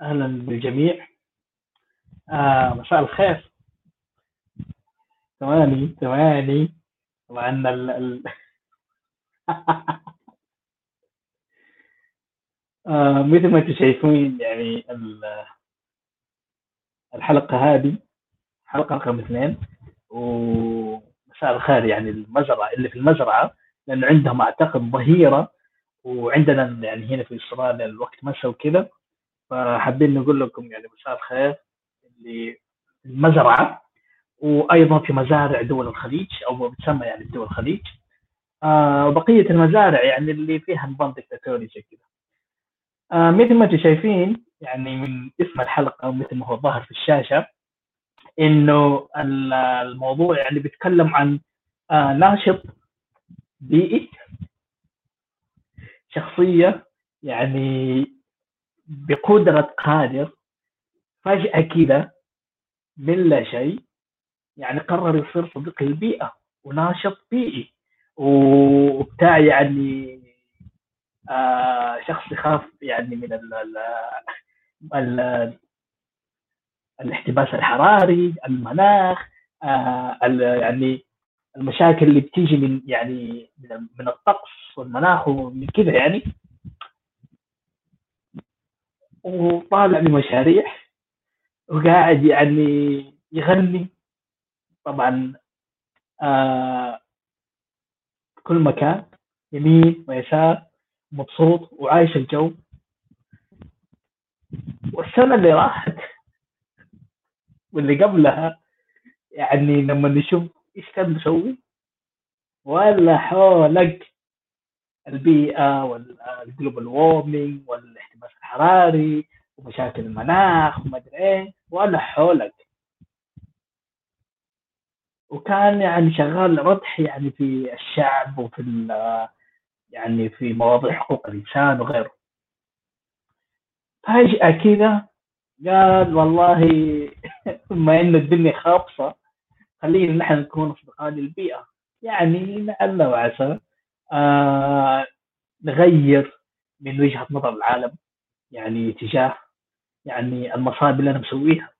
أهلا بالجميع. آه مساء الخير. ثواني ثواني. طبعا ال... ال... آه مثل ما أنتم شايفين يعني ال- الحلقة هذه حلقة رقم اثنين. ومساء الخير يعني المزرعة اللي في المزرعة لأنه عندهم أعتقد ظهيرة وعندنا يعني هنا في أستراليا الوقت مساء وكذا. فحابين نقول لكم يعني مساء الخير اللي في المزرعة وأيضا في مزارع دول الخليج أو بتسمى يعني دول الخليج. آه وبقية المزارع يعني اللي فيها نظام دكتاتوري زي كذا آه مثل ما أنتم شايفين يعني من اسم الحلقة ومثل ما هو ظاهر في الشاشة إنه ال- الموضوع يعني بيتكلم عن آه ناشط بيئي شخصية يعني بقدرة قادر فجأة كذا من لا شيء يعني قرر يصير صديق للبيئة وناشط بيئي. وبتاع يعني آه شخص يخاف يعني من ال ال ال الاحتباس الحراري المناخ آه يعني المشاكل اللي بتيجي من يعني من, الطقس والمناخ ومن كذا يعني. وطالع بمشاريع وقاعد يعني يغني. طبعا آه كل مكان يمين ويسار مبسوط وعايش الجو. والسنة اللي راحت واللي قبلها يعني لما نشوف إيش كان مسوي ولا حولك البيئة وال global warming والاحتباس الحراري ومشاكل المناخ وما أدري إيه ولا حولك. وكان يعني شغال ربح يعني في الشعب وفي يعني في مواضيع حقوق الإنسان وغيره. فجأة كذا قال والله بما إن الدنيا خابصة خلينا نحن نكون أصدقاء للبيئة. يعني لعل وعسى آه نغير من وجهة نظر العالم. يعني تجاه يعني المصائب اللي أنا مسويها.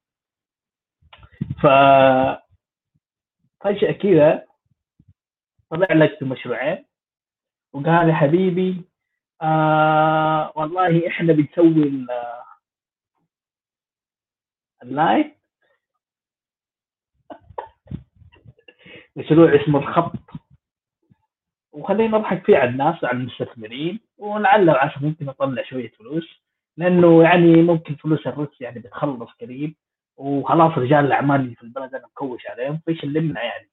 ف فجأة كذا. طلع لك بمشروعين وقال يا حبيبي آه والله إحنا بنسوي ال- اللايف مشروع اسمه الخط. وخلينا نضحك فيه على الناس وعلى المستثمرين ولعل وعسى ممكن نطلع شوية فلوس. لأنه يعني ممكن فلوس الروس يعني بتخلص قريب وخلاص رجال الأعمال اللي في البلد أنا مكوش عليهم فيش نلمنا يعني.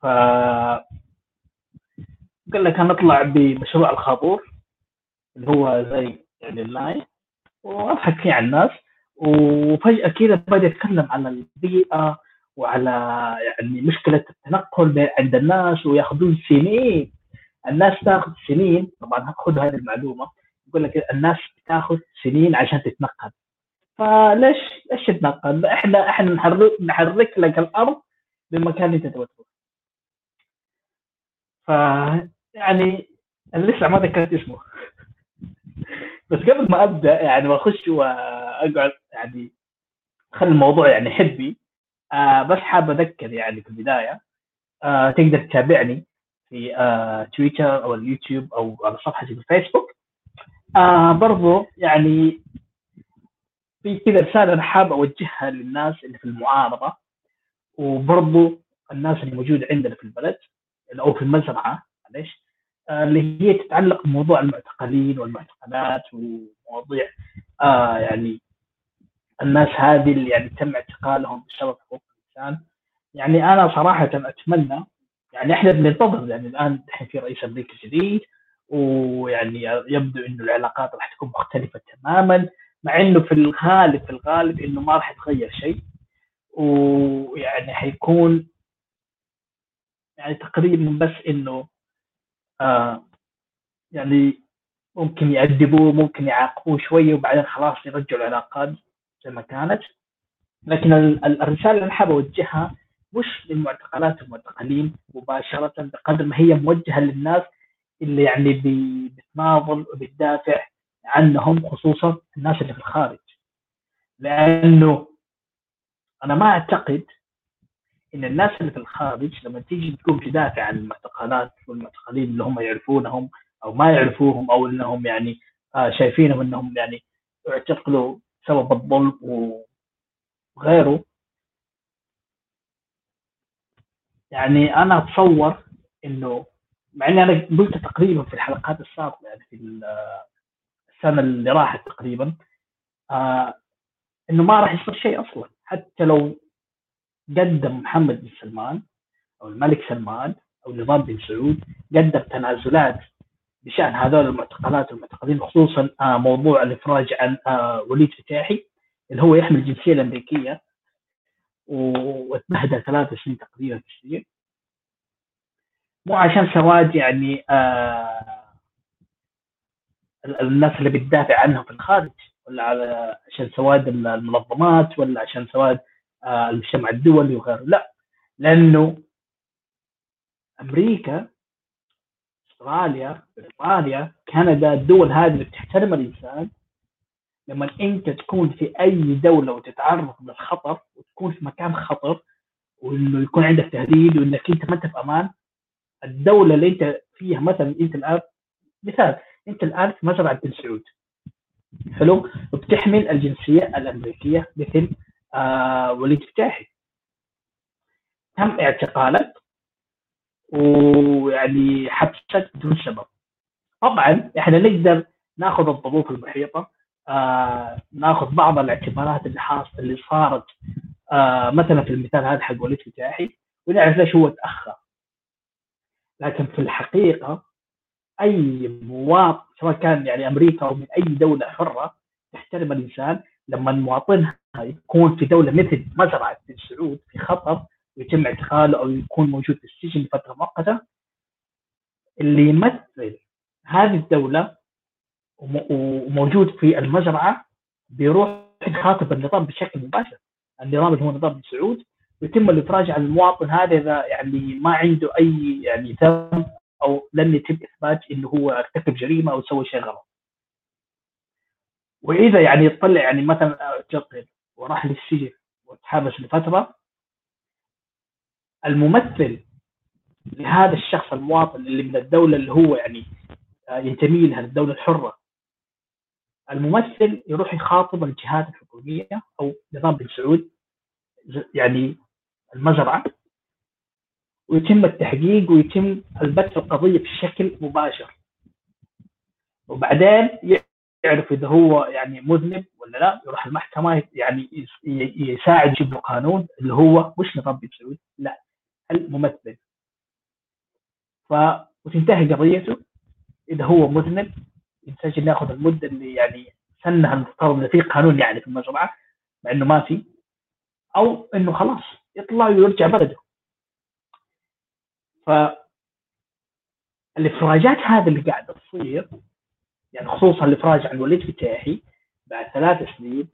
ف قال لك هنطلع بمشروع الخابور اللي هو زي يعني اللاين وأضحك فيه على الناس وفجأة كذا بدأ يتكلم عن البيئة وعلى يعني مشكلة التنقل عند الناس وياخذون سنين. الناس تاخذ سنين طبعا خذ هذه المعلومة يقول لك الناس بتاخذ سنين عشان تتنقل. فليش ليش تتنقل؟ إحنا إحنا نحرك نحرك لك الأرض للمكان اللي أنت تبغى تروح. ف يعني أنا لسه ما ذكرت اسمه. بس قبل ما أبدأ يعني وأخش وأقعد يعني خلي الموضوع يعني حبي آه بس حاب أذكر يعني في البداية آه تقدر تتابعني في آه تويتر أو اليوتيوب أو على صفحتي في الفيسبوك. آه برضو يعني في كذا رسالة أنا حاب أوجهها للناس اللي في المعارضة وبرضو الناس اللي موجودة عندنا في البلد أو في المزرعة معلش آه اللي هي تتعلق بموضوع المعتقلين والمعتقلات ومواضيع آه يعني الناس هذه اللي يعني تم اعتقالهم بسبب حقوق الإنسان. يعني أنا صراحة أتمنى يعني إحنا بننتظر يعني الآن في رئيس امريكي جديد ويعني يبدو إنه العلاقات راح تكون مختلفة تماما مع إنه في الغالب في الغالب إنه ما راح يتغير شيء. ويعني حيكون يعني تقريبا بس إنه آه يعني ممكن يأدبوه ممكن يعاقبوه شوية وبعدين خلاص يرجعوا العلاقات زي ما كانت. لكن ال- ال- الرسالة اللي أنا حابب أوجهها مش للمعتقلات والمعتقلين مباشرة بقدر ما هي موجهة للناس اللي يعني بتناضل وبتدافع عنهم خصوصا الناس اللي في الخارج. لأنه أنا ما أعتقد إن الناس اللي في الخارج لما تيجي تقوم تدافع عن المعتقلات والمعتقلين اللي هم يعرفونهم أو ما يعرفوهم أو إنهم يعني آه شايفينهم إنهم يعني اعتقلوا بسبب الظلم وغيره. يعني أنا أتصور إنه مع إني أنا قلت تقريبا في الحلقات السابقة يعني في السنة اللي راحت تقريبا آه إنه ما راح يصير شيء أصلا. حتى لو قدم محمد بن سلمان أو الملك سلمان أو نظام بن سعود قدم تنازلات بشأن هذول المعتقلات والمعتقلين خصوصا آه موضوع الإفراج عن آه وليد فتاحي اللي هو يحمل الجنسية الأمريكية واتبهدل ثلاث سنين تقريبا في السجن مو عشان سواد يعني آه الناس اللي بتدافع عنهم في الخارج ولا على عشان سواد المنظمات ولا عشان سواد آه المجتمع الدولي وغيره. لا لأنه أمريكا أستراليا بريطانيا كندا الدول هذه اللي بتحترم الإنسان. لما أنت تكون في أي دولة وتتعرض للخطر وتكون في مكان خطر وإنه يكون عندك تهديد وإنك أنت ما انت في أمان الدولة اللي أنت فيها مثلا أنت الآن مثال أنت الآن في مزرعة بن سعود حلو وبتحمل الجنسية الأمريكية مثل آه وليد فتاحي. تم اعتقالك ويعني حبسك بدون سبب. طبعا إحنا نقدر نأخذ الظروف المحيطة آه نأخذ بعض الاعتبارات اللي حاصلة اللي صارت آه مثلا في المثال هذا حق وليد فتاحي ونعرف ليش هو تأخر. لكن في الحقيقة أي مواطن سواء كان يعني أمريكا أو من أي دولة حرة تحترم الإنسان لما مواطنها يكون في دولة مثل مزرعة بن سعود في خطر ويتم اعتقاله أو يكون موجود في السجن لفترة مؤقتة اللي يمثل هذه الدولة وموجود في المزرعة بيروح يخاطب النظام بشكل مباشر. النظام اللي هو نظام بن سعود ويتم الإفراج عن المواطن هذا إذا يعني ما عنده أي يعني ذنب أو لم يتم إثبات إنه هو ارتكب جريمة أو سوى شيء غلط. وإذا يعني يطلع يعني مثلا اعتقل وراح للسجن وتحبس لفترة الممثل لهذا الشخص المواطن اللي من الدولة اللي هو يعني ينتمي لها الدولة الحرة الممثل يروح يخاطب الجهات الحكومية أو نظام بن سعود يعني المزرعة ويتم التحقيق ويتم البث القضية بشكل مباشر. وبعدين يعرف إذا هو يعني مذنب ولا لا يروح المحكمة يعني يساعد يجيب له قانون اللي هو مش نظام بن سعود لا الممثل. ف وتنتهي قضيته. إذا هو مذنب ينسجن ياخذ المدة اللي يعني سنها المفترض في قانون يعني في المجموعه مع إنه ما في أو إنه خلاص. يطلع ويرجع بلده. ف الافراجات هذه اللي قاعدة تصير يعني خصوصا الإفراج عن وليد فتاحي بعد ثلاث سنين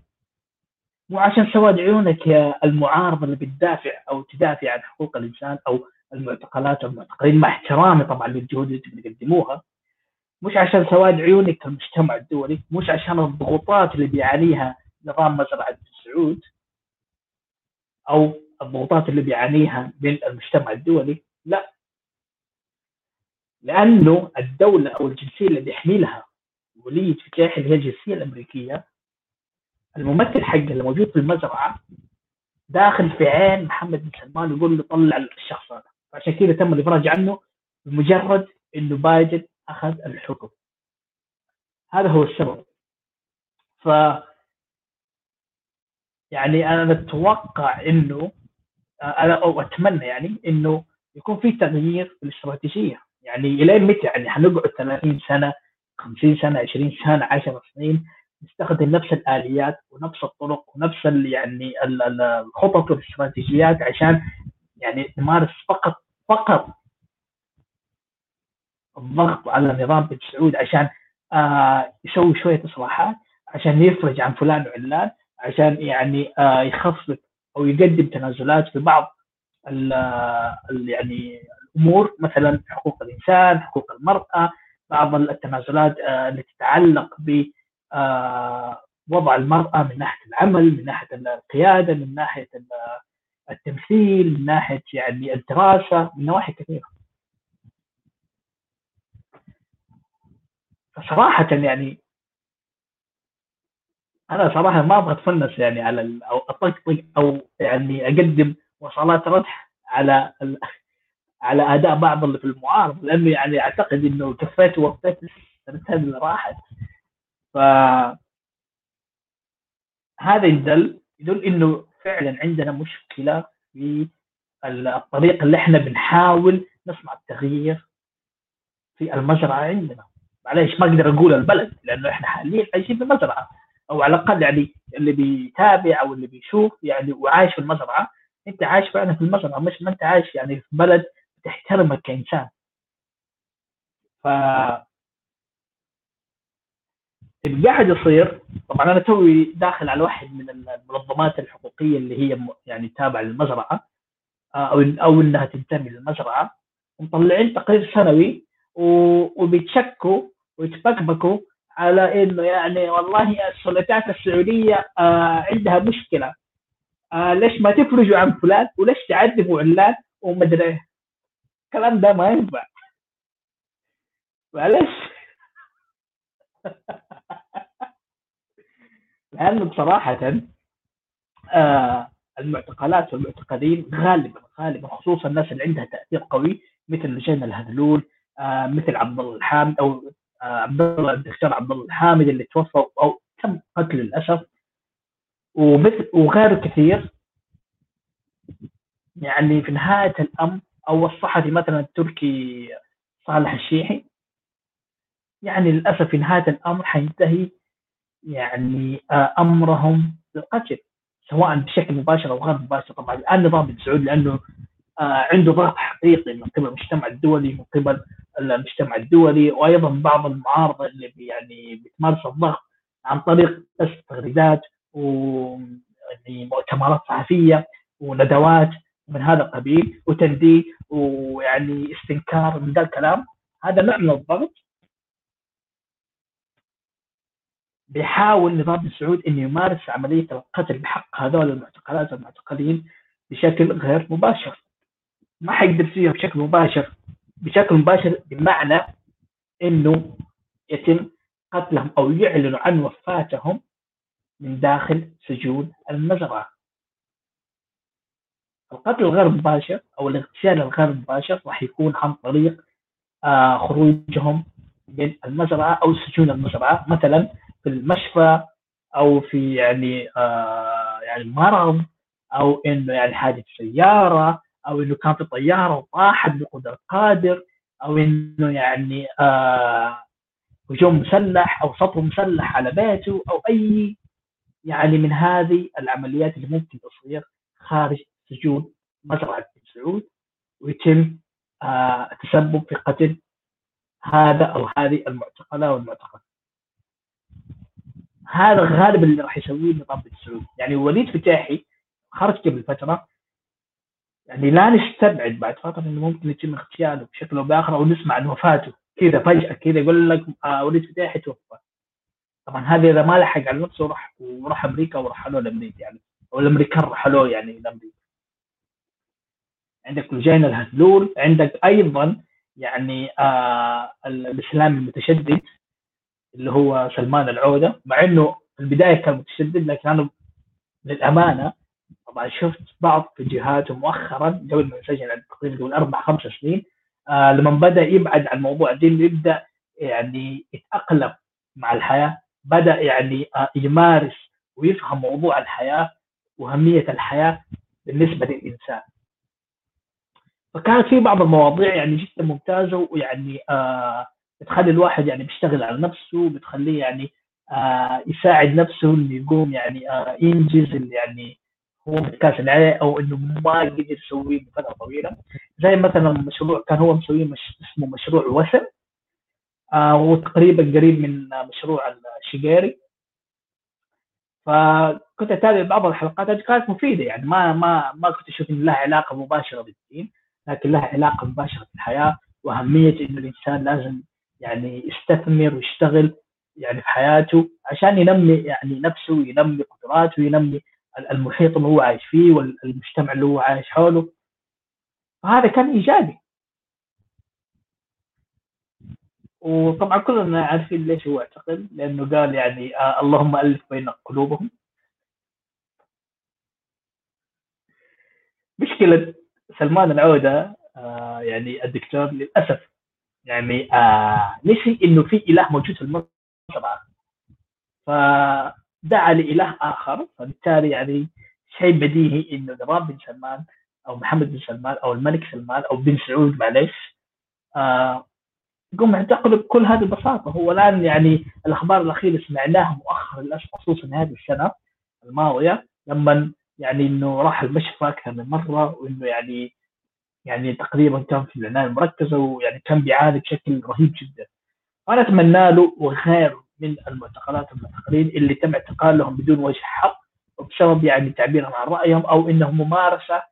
مو عشان سواد عيونك يا المعارضه اللي بتدافع أو تدافع عن حقوق الإنسان أو المعتقلات والمعتقلين مع احترامي طبعا للجهود اللي تقدموها. مش عشان سواد عيونك كالمجتمع الدولي مش عشان الضغوطات اللي بيعانيها نظام مزرعة السعود أو الضغوطات اللي بيعانيها من المجتمع الدولي؟ لا. لأنه الدولة أو الجنسية اللي بيحملها وليد فتاحي اللي هي الجنسية الأمريكية الممثل حقه اللي موجود في المزرعة داخل في عين محمد بن سلمان يقول له طلع الشخص هذا. عشان كذا تم الإفراج عنه بمجرد إنه بايدن أخذ الحكم هذا هو السبب. ف يعني أنا أتوقع إنه أنا أو أتمنى يعني إنه يكون في تغيير في الاستراتيجية. يعني إلى متى؟ يعني حنقعد 30 سنة 50 سنة 20 سنة 10 سنين نستخدم نفس الآليات ونفس الطرق ونفس يعني الخطط والاستراتيجيات عشان يعني نمارس فقط فقط الضغط على نظام بن سعود عشان آه يسوي شوية إصلاحات عشان يفرج عن فلان وعلان عشان يعني آه يخفف أو يقدم تنازلات في بعض ال ال يعني الأمور مثلا حقوق الإنسان، حقوق المرأة، بعض التنازلات آه اللي تتعلق ب آه وضع المرأة من ناحية العمل من ناحية القيادة من ناحية التمثيل من ناحية يعني الدراسة من نواحي كثيرة. فصراحة يعني أنا صراحة ما أبغى اتفنس يعني على أو أطقطق أو يعني أقدم وصلات ردح على على أداء بعض اللي في المعارضه لأنه يعني أعتقد إنه كفيت ووفيت السنتين اللي راحت. ف هذا يدل يدل إنه فعلا عندنا مشكلة في الطريقة اللي إحنا بنحاول نصنع التغيير في المزرعة عندنا. معليش ما أقدر أقول البلد لأنه إحنا حاليا عايشين في المزرعه أو على الأقل يعني اللي بيتابع أو اللي بيشوف يعني وعايش في المزرعه أنت عايش فعلا في المزرعه مش ما أنت عايش يعني في بلد تحترمك كإنسان. ف اللي قاعد يصير طبعا أنا توي داخل على واحد من المنظمات الحقوقية اللي هي يعني تابعة للمزرعه آه، أو أو إنها تنتمي للمزرعه مطلعين تقرير سنوي وبيتشكوا ويتبكبكوا على إنه يعني والله السلطات السعودية آه عندها مشكلة. آه ليش ما تفرجوا عن فلان؟ وليش تعذبوا علان؟ ومدري إيه الكلام ده ما ينفع. معلش. لأنه بصراحة آه المعتقلات والمعتقلين غالبا غالبا خصوصا الناس اللي عندها تأثير قوي مثل لجان الهذلول آه مثل عبد الله الحامد أو عبد الله الدكتور عبد الله الحامد اللي توفى أو تم قتله للأسف. ومثل وغيره كثير. يعني في نهاية الأمر أو الصحفي مثلا التركي صالح الشيحي يعني للأسف في نهاية الأمر حينتهي يعني آه، أمرهم بالقتل سواء بشكل مباشر أو غير مباشر طبعا الان نظام بن لأنه آه، عنده ضغط حقيقي من قبل المجتمع الدولي من قبل المجتمع الدولي وأيضا بعض المعارضه اللي يعني بتمارس الضغط عن طريق بس تغريدات ومؤتمرات صحفية وندوات من هذا القبيل وتنديد ويعني استنكار من ذا الكلام. هذا نوع من الضغط بيحاول نظام السعود إنه يمارس عملية القتل بحق هذول المعتقلات المعتقلين بشكل غير مباشر. ما حيقدر فيها بشكل مباشر بشكل مباشر بمعنى إنه يتم قتلهم أو يعلنوا عن وفاتهم من داخل سجون المزرعة. القتل الغير مباشر أو الاغتيال الغير مباشر راح يكون عن طريق آه خروجهم من المزرعة أو سجون المزرعة مثلا في المشفى أو في يعني آه يعني مرض أو إنه يعني حادث سيارة أو إنه كان في طيارة وطاحت بقدر قادر أو إنه يعني آه هجوم مسلح أو سطو مسلح على بيته أو أي يعني من هذه العمليات اللي ممكن تصير خارج سجون مزرعة بن سعود ويتم آه التسبب في قتل هذا أو هذه المعتقلة والمعتقل. هذا غالبا اللي راح يسويه نظام بن سعود. يعني وليد فتاحي خرج قبل فترة يعني لا نستبعد بعد فترة إنه ممكن يتم اغتياله بشكل أو بآخر أو نسمع عن وفاته. كذا فجأة كذا يقول لك آه وليد فتاحي توفى. طبعا هذا إذا ما لحق على نفسه وراح وراح أمريكا ورحلوه لأمريكا يعني أو الأمريكان رحلوه يعني لأمريكا. عندك لجين الهزلول عندك أيضا يعني آه الاسلام المتشدد اللي هو سلمان العودة مع إنه في البداية كان متشدد لكن أنا للأمانة طبعا شفت بعض فيديوهاته مؤخرا قبل ما ينسجن تقريبا قبل أربع خمس سنين. آه لما بدأ يبعد عن موضوع الدين يبدأ يعني يتأقلم مع الحياة بدأ يعني آه يمارس ويفهم موضوع الحياة وأهمية الحياة بالنسبة للإنسان. فكانت في بعض المواضيع يعني جدا ممتازة ويعني آه بتخلي الواحد يعني بيشتغل على نفسه بتخليه يعني آه يساعد نفسه انه يقوم يعني آه ينجز اللي يعني هو متكاسل عليه أو إنه ما قدر يسويه لفتره طويلة. زي مثلا مشروع كان هو مسويه مش اسمه مشروع وسم آه وتقريبا قريب من مشروع الشقيري. فكنت أتابع بعض الحلقات كانت مفيدة يعني. ما ما ما كنت أشوف ان لها علاقة مباشرة بالدين لكن لها علاقة مباشرة بالحياة وأهمية إنه الإنسان لازم يعني يستثمر ويشتغل يعني في حياته عشان ينمي يعني نفسه ينمي قدراته ينمي المحيط اللي هو عايش فيه والمجتمع اللي هو عايش حوله. فهذا كان إيجابي. وطبعا كلنا عارفين ليش هو اعتقل لأنه قال يعني آه اللهم ألف بين قلوبهم. مشكلة سلمان العودة آه يعني الدكتور للأسف يعني آه نسي إنه في إله موجود في المجتمع فدعا لإله آخر فبالتالي يعني شيء بديهي إنه نظام بن سلمان أو محمد بن سلمان أو الملك سلمان أو بن سعود معلش آه يقوم يعتقلوا بكل هذه البساطة هو الآن يعني الأخبار الأخيرة سمعناها مؤخرا للأسف خصوصا هذه السنة الماضية لما يعني إنه راح المشفى أكثر من مرة وإنه يعني يعني تقريبا كان في العناية المركزة ويعني كان بيعاني بشكل رهيب جدا. أنا أتمنى له وغير من المعتقلات المعتقلين اللي تم اعتقالهم بدون وجه حق وبسبب يعني تعبيرهم عن رأيهم أو إنهم ممارسة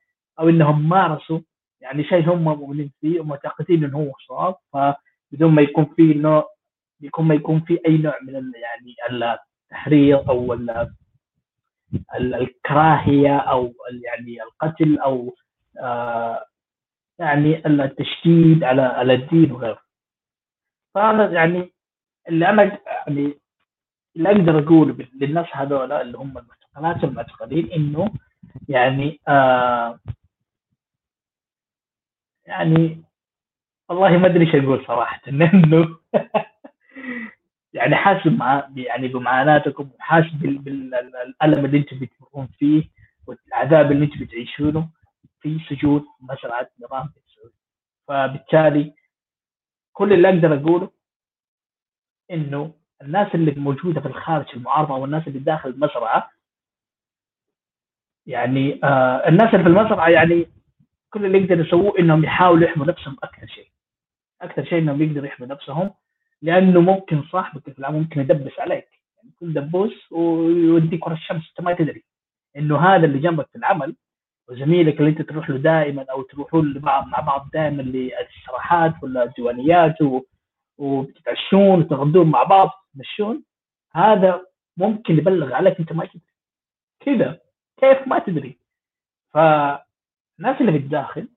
أو إنهم مارسوا يعني شيء هم مؤمنين فيه ومعتقدين إنه هو صواب. فبدون ما يكون في نوع بيكون ما يكون في أي نوع من يعني التحريض أو الكراهية أو يعني القتل أو آه يعني التشديد على على الدين وغيره. فانا يعني اللي أنا يعني اللي أقدر أقوله للناس هذول اللي هم المعتقلات المعتقلين إنه يعني آه يعني والله ما أدري إيش أقول صراحة لأنه يعني حاسس مع يعني بمعاناتكم وحاسس بالألم اللي أنتم بتمرون فيه والعذاب اللي أنتم بتعيشونه في سجون مزرعة نظام السعودي فبالتالي كل اللي أقدر أقوله إنه الناس اللي موجودة في الخارج المعارضة والناس اللي داخل المزرعة يعني آه الناس اللي في المزرعة يعني كل اللي يقدر يسووه إنهم يحاولوا يحموا نفسهم أكثر شيء. أكثر شيء إنهم يقدروا يحموا نفسهم لأنه ممكن صاحبك في العمل ممكن يدبس عليك. يعني يكون دبوس ويوديك ورا الشمس أنت ما تدري. إنه هذا اللي جنبك في العمل وزميلك اللي أنت تروح له دائما أو تروحون لبعض مع بعض دائما للاستراحات ولا الديوانيات وبتتعشون وتغدون مع بعض تمشون. هذا ممكن يبلغ عليك أنت ما تدري كذا. كيف؟ ما تدري. فالناس اللي في الداخل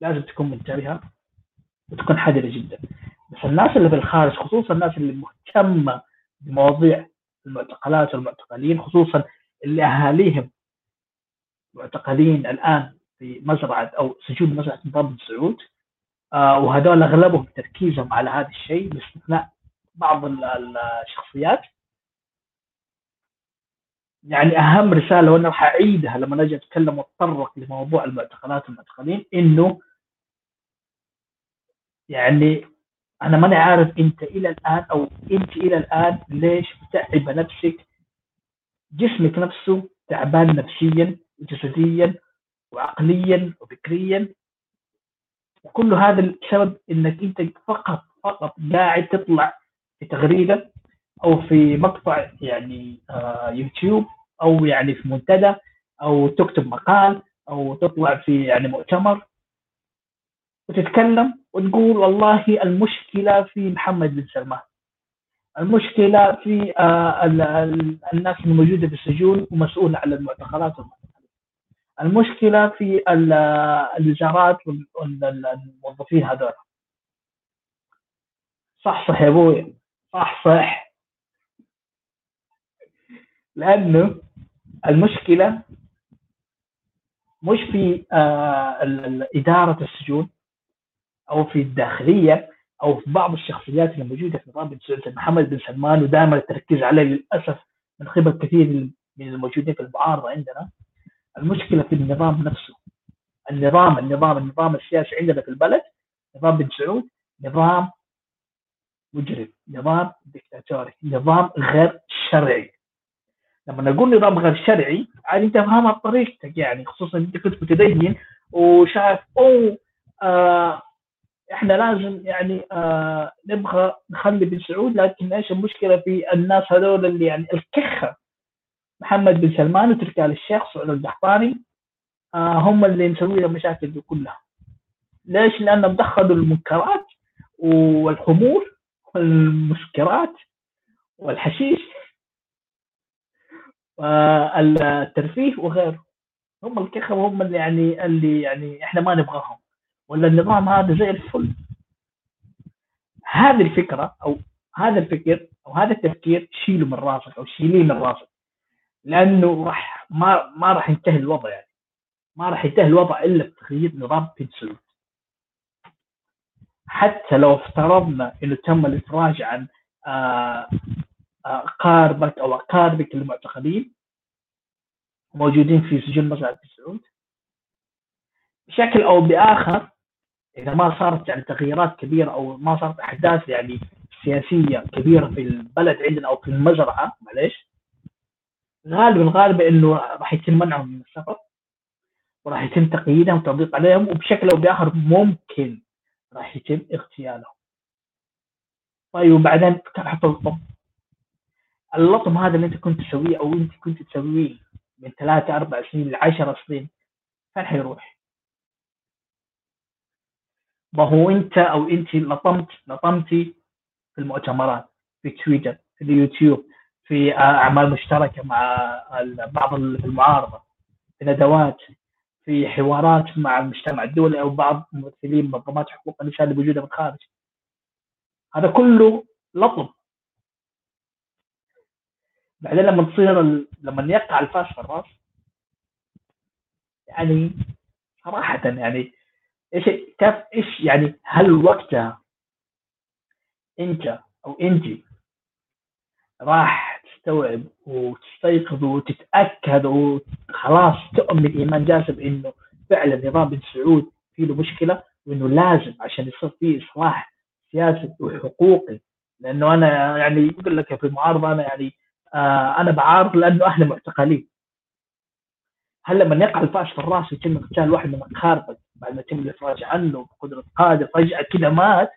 لازم تكون منتبهة وتكون حذرة جدا. بس الناس اللي في الخارج خصوصا الناس اللي مهتمة بمواضيع المعتقلات والمعتقلين خصوصا اللي أهاليهم معتقلين الآن في مزرعة أو سجون مزرعة نظام بن سعود آه وهذول أغلبهم تركيزهم على هذا الشيء باستثناء بعض الشخصيات. يعني أهم رسالة وأنا راح أعيدها لما أجي أتكلم وأتطرق لموضوع المعتقلات والمعتقلين إنه يعني أنا ماني عارف أنت إلى الآن أو أنت إلى الآن ليش متعبه نفسك جسمك نفسه تعبان نفسيا وجسديا وعقليا وفكريا وكل هذا السبب إنك أنت فقط فقط قاعد تطلع في تغريدة أو في مقطع يعني آه يوتيوب أو يعني في منتدى أو تكتب مقال أو تطلع في يعني مؤتمر وتتكلم وتقول والله المشكلة في محمد بن سلمان. المشكلة في آه الناس الموجودة في السجون ومسؤولة على المعتقلات المشكلة في الوزارات والموظفين هذول. صح صح يا أبوي. صح صح. لأنه المشكلة مش في آه إدارة السجون أو في الداخلية أو في بعض الشخصيات اللي موجودة في نظام محمد بن سلمان ودائما التركيز عليه للأسف من قبل كثير من الموجودين في المعارضه عندنا. المشكلة في النظام نفسه. النظام النظام النظام السياسي عندنا في البلد نظام بن سعود نظام مجرم نظام دكتاتوري نظام غير شرعي. لما نقول نظام غير شرعي عاد أنت فاهمها بطريقتك يعني خصوصا أنت كنت متدين وشايف أوه آه إحنا لازم يعني آه نبغى نخلي بن سعود لكن إيش المشكلة في الناس هذول اللي يعني الكخة؟ محمد بن سلمان وتركي آل الشيخ سعود القحطاني آه هم اللي مسوي المشاكل دي كلها. ليش؟ لأنهم دخلوا المنكرات والخمور والمسكرات والحشيش والترفيه وغيره. هم الكخم هم اللي يعني اللي يعني إحنا ما نبغاهم. ولا النظام هذا زي الفل. هذه الفكرة أو هذا الفكر أو هذا التفكير شيله من راسك أو شيليه من راسك. لأنه راح ما ما راح ينتهي الوضع يعني. ما راح ينتهي الوضع إلا بتغيير نظام بنسل حتى لو افترضنا إنه تم الإفراج عن آه، آه، قاربك أو اقاربك المعتقلين موجودين في سجون مسجد السعود بشكل أو بآخر إذا ما صارت يعني تغييرات كبيرة أو ما صارت أحداث يعني سياسية كبيرة في البلد عندنا أو في المزرعة معلش غالبا غالبا إنه راح يتم منعهم من السفر وراح يتم تقييدهم وتضييق عليهم وبشكل أو بآخر ممكن راح يتم اغتيالهم طيب وبعدين حط اللطم اللطم هذا اللي أنت كنت تسويه أو أنت كنت تسويه من ثلاثة أربع سنين لعشر سنين فين حيروح؟ ما هو أنت أو أنت لطمت لطمتي في المؤتمرات في تويتر في اليوتيوب في أعمال مشتركة مع بعض المعارضة في ندوات في حوارات مع المجتمع الدولي أو بعض ممثلين منظمات حقوق الإنسان اللي موجوده الخارج هذا كله لطم بعدين لما تصير لما يقع الفاس في الرأس يعني صراحة يعني إيش كيف إيش يعني هل وقتها أنت أو انت راح تستوعب وتستيقظ وتتأكد وخلاص تؤمن إيمان جازم إنه فعلا نظام بن سعود فيه له مشكلة وإنه لازم عشان يصير فيه إصلاح سياسي وحقوقي. لأنه أنا يعني يقول لك في المعارضه أنا يعني آه أنا بعارض لأنه أهل معتقلين. هل لما يقع الفاش في الرأس يتم اغتيال واحد من اقاربك بعد ما يتم الإفراج عنه بقدرة قادر فجأة كذا مات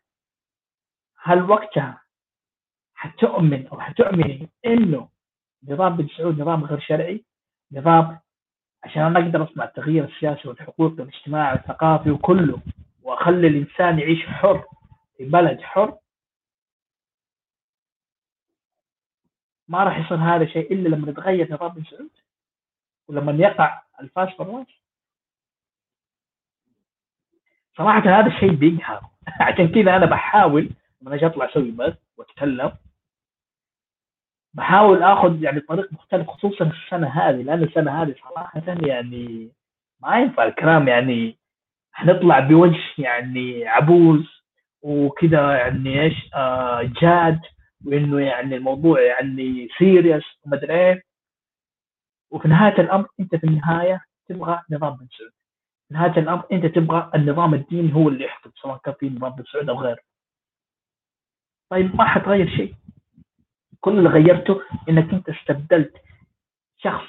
هل وقتها حتؤمن أو حتؤمني إنه نظام بن سعود نظام غير شرعي نظام عشان أنا أقدر أصنع التغيير السياسي والحقوقي والاجتماعي والثقافي وكله وأخلي الإنسان يعيش حر في بلد حر ما راح يصير هذا الشيء إلا لما يتغير نظام بن سعود ولما يقع الفاس بالراس صراحة هذا الشيء بيقهر. عشان كذا أنا بحاول لما أجي أطلع أسوي بث واتكلم. بحاول آخذ يعني طريق مختلف خصوصا السنة هذه لأن السنة هذه صراحة يعني ما ينفع الكلام يعني حنطلع بوجه يعني عبوز وكذا يعني إيش آه جاد وإنه يعني الموضوع يعني سيريس ومدري إيه. وفي نهاية الأمر أنت في النهاية تبغى نظام بن سعود. في نهاية الأمر أنت تبغى النظام الديني هو اللي يحكم سواء كان في نظام بن سعود أو غيره. طيب ما حتغير شيء. كل اللي غيرته إنك أنت استبدلت شخص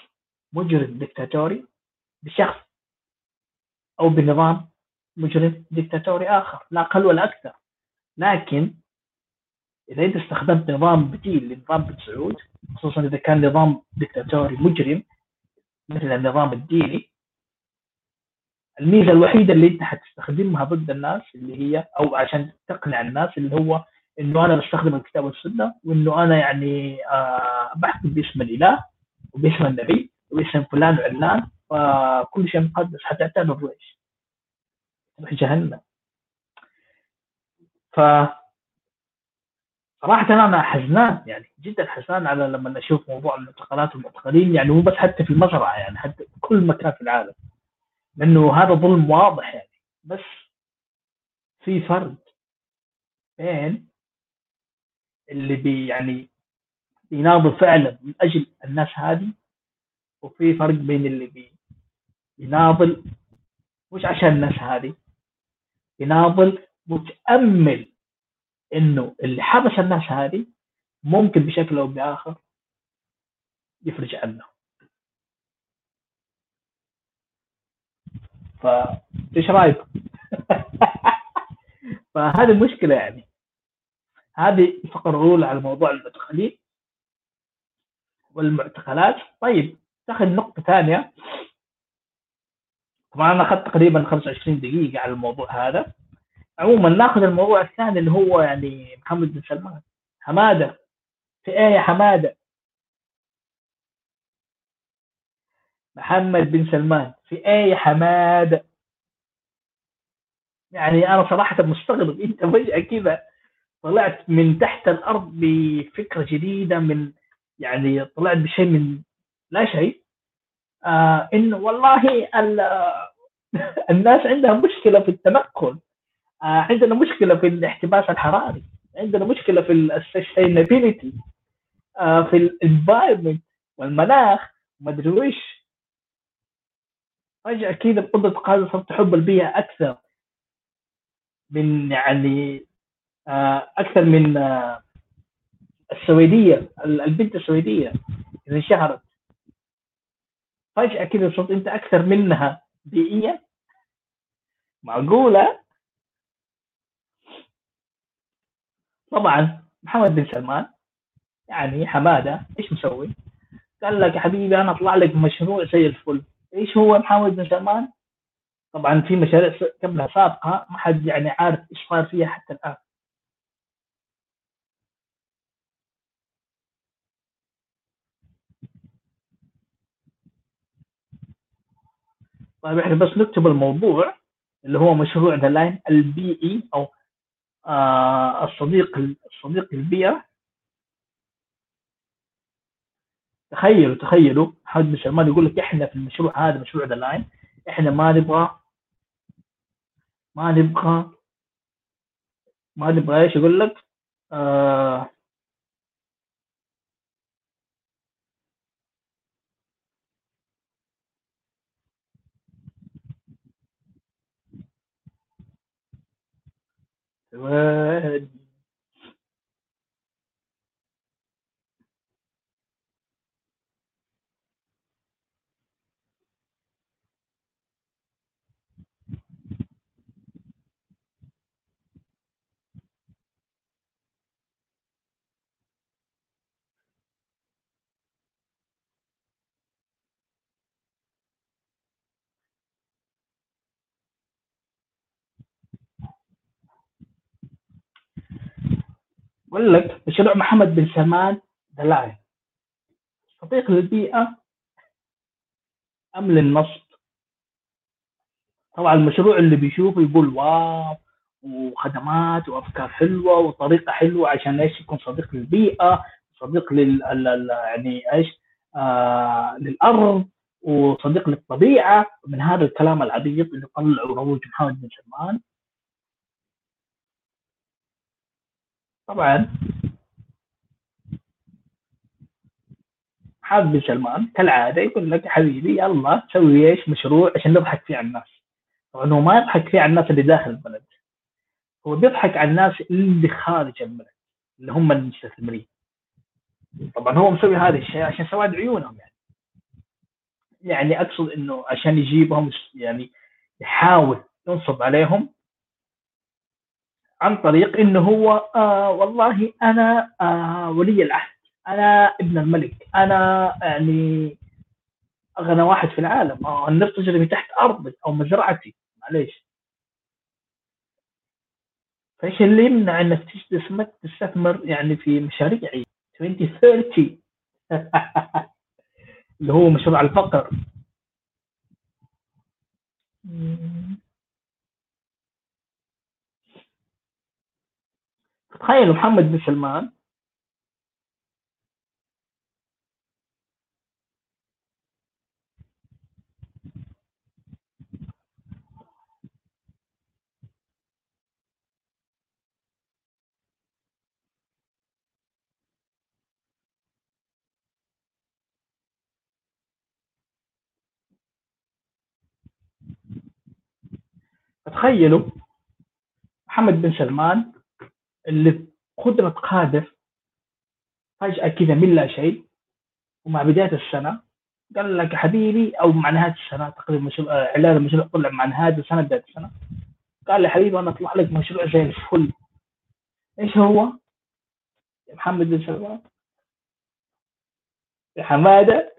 مجرم دكتاتوري بشخص أو بنظام مجرم دكتاتوري آخر لا أقل ولا أكثر. لكن إذا أنت استخدمت نظام بديل لنظام بن سعود خصوصا إذا كان نظام دكتاتوري مجرم مثل النظام الديني الميزة الوحيدة اللي أنت حتستخدمها ضد الناس اللي هي أو عشان تقنع الناس اللي هو إنه أنا بستخدم الكتاب والسنة وإنه أنا يعني آه بحكم باسم الإله وباسم النبي وباسم فلان وعلان فكل شيء مقدس حتى تعتبر إيش؟ تروح جهنم ف صراحة أنا حزنان يعني جدا حزنان على لما أشوف موضوع المعتقلات والمعتقلين يعني مو بس حتى في المزرعة يعني حتى في كل مكان في العالم لأنه هذا ظلم واضح يعني بس في فرق بين اللي بي يعني بيناضل فعلا من أجل الناس هذه وفي فرق بين اللي بي بيناضل مش عشان الناس هذه بيناضل متأمل إنه اللي حبس الناس هذه ممكن بشكل أو بآخر يفرج عنه ف إيش رأيكم؟ فهذه المشكلة يعني هذه الفقره الأولى على موضوع المعتقلين والمعتقلات. طيب تاخذ نقطة ثانية. طبعا أنا أخذت تقريبا 25 دقيقة على الموضوع هذا. عموما ناخذ الموضوع الثاني اللي هو يعني محمد بن سلمان. حمادة. في إيه يا حمادة؟ محمد بن سلمان. في إيه يا حمادة؟ يعني أنا صراحة مستغرب. أنت فجأة كذا طلعت من تحت الأرض بفكرة جديدة من يعني طلعت بشيء من لا شيء. آه انه والله الناس عندها مشكلة في التنقل آه عندنا مشكلة في الاحتباس الحراري. عندنا مشكلة في السستينابيلتي آه في الانفايرمنت والمناخ. ما أدري وش فجأة كذا بقدرة قادر صرت تحب البيئة أكثر. من يعني أكثر من آه السويدية البنت السويدية اللي شهرت. فجأة كذا صرت أنت أكثر منها بيئيا؟ معقولة؟ طبعا محمد بن سلمان يعني حمادة إيش مسوي؟ قال لك يا حبيبي أنا أطلع لك مشروع زي الفل. إيش هو محمد بن سلمان؟ طبعا في مشاريع قبلها سابقة ما حد يعني عارف إيش صار فيها حتى الآن. طيب إحنا بس نكتب الموضوع اللي هو مشروع The Line البيئي أو آه الصديق الصديق البيئة. تخيلوا تخيلوا حد سلمان يقول لك إحنا في المشروع هذا مشروع The Line إحنا ما نبغى ما نبغى ما نبغى إيش يقول لك؟ آه and بقول لك مشروع محمد بن سلمان دلائل. صديق للبيئة أم للنصب طبعا المشروع اللي بيشوفه يقول واو وخدمات وأفكار حلوة وطريقة حلوة عشان إيش؟ يكون صديق للبيئة صديق لل يعني إيش؟ آه للأرض وصديق للطبيعة. من هذا الكلام العبيط اللي طلعوا روج محمد بن سلمان طبعا. حاب بن سلمان كالعادة يقول لك حبيبي يلا سوي إيش؟ مشروع عشان نضحك فيه على الناس. طبعا هو ما يضحك فيه على الناس اللي داخل البلد. هو بيضحك على الناس اللي خارج البلد اللي هم المستثمرين. طبعا هو مسوي هذا الشيء عشان سواد عيونهم يعني. يعني أقصد إنه عشان يجيبهم يعني يحاول ينصب عليهم عن طريق إنه هو آه والله أنا آه ولي العهد. أنا ابن الملك. أنا يعني أغنى واحد في العالم. آه النفط تجري من تحت أرضي أو مزرعتي. معليش. فإيش اللي يمنع إنك تستثمر يعني في مشاريعي؟ 2030 اللي هو مشروع الفقر. تخيلوا محمد بن سلمان. تخيلوا محمد بن سلمان اللي قدرة قادر فجأة كذا من لا شيء ومع بداية السنة قال لك حبيبي أو مع نهاية السنة تقريبا مشروع إعلان المشروع طلع مع نهاية السنة بداية السنة. قال لي حبيبي أنا أطلع لك مشروع زي الفل. إيش هو؟ يا محمد بن سلمان. يا حمادة.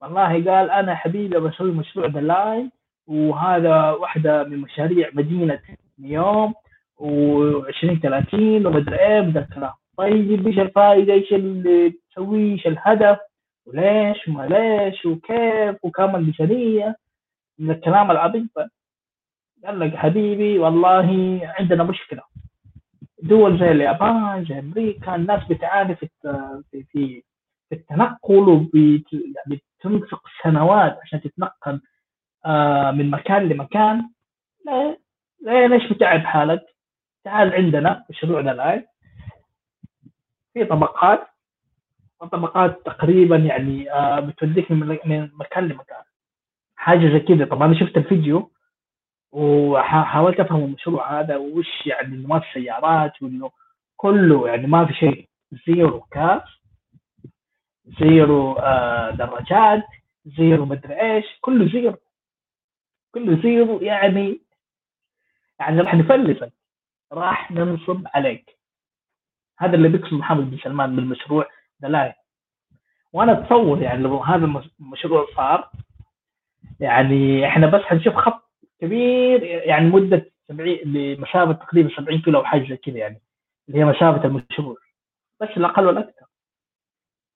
والله قال أنا حبيبي بسوي مشروع دلاي وهذا واحدة من مشاريع مدينة نيوم. و20 30 ومدري إيه من الكلام طيب إيش الفائدة؟ إيش اللي تسويه إيش الهدف؟ وليش؟ وما ليش؟ وكيف؟ وكم الميزانيه من الكلام العبيط قال لك حبيبي والله عندنا مشكلة. دول زي اليابان زي أمريكا الناس بتعاني في في في التنقل وبتنفق سنوات عشان تتنقل آه، من مكان لمكان. ليش بتعب حالك؟ تعال عندنا مشروعنا الآن. في طبقات وطبقات تقريبا يعني آه، بتوديك من مكان لمكان. حاجة زي كذا. طبعا أنا شفت الفيديو وحاولت أفهم المشروع هذا وش يعني انه ما في سيارات وإنه كله يعني ما في شيء. zero cars zero آه دراجات zero مدري إيش. كله zero. كله zero يعني يعني راح نفلسك راح ننصب عليك. هذا اللي بيقصد محمد بن سلمان بالمشروع دلائل. وأنا أتصور يعني لو هذا المشروع صار يعني إحنا بس حنشوف خط كبير يعني مدة 70 لمسافه تقريبا 70 كيلو أو حاجة زي كذا يعني اللي هي مسافه المشروع. بس الأقل والأكثر.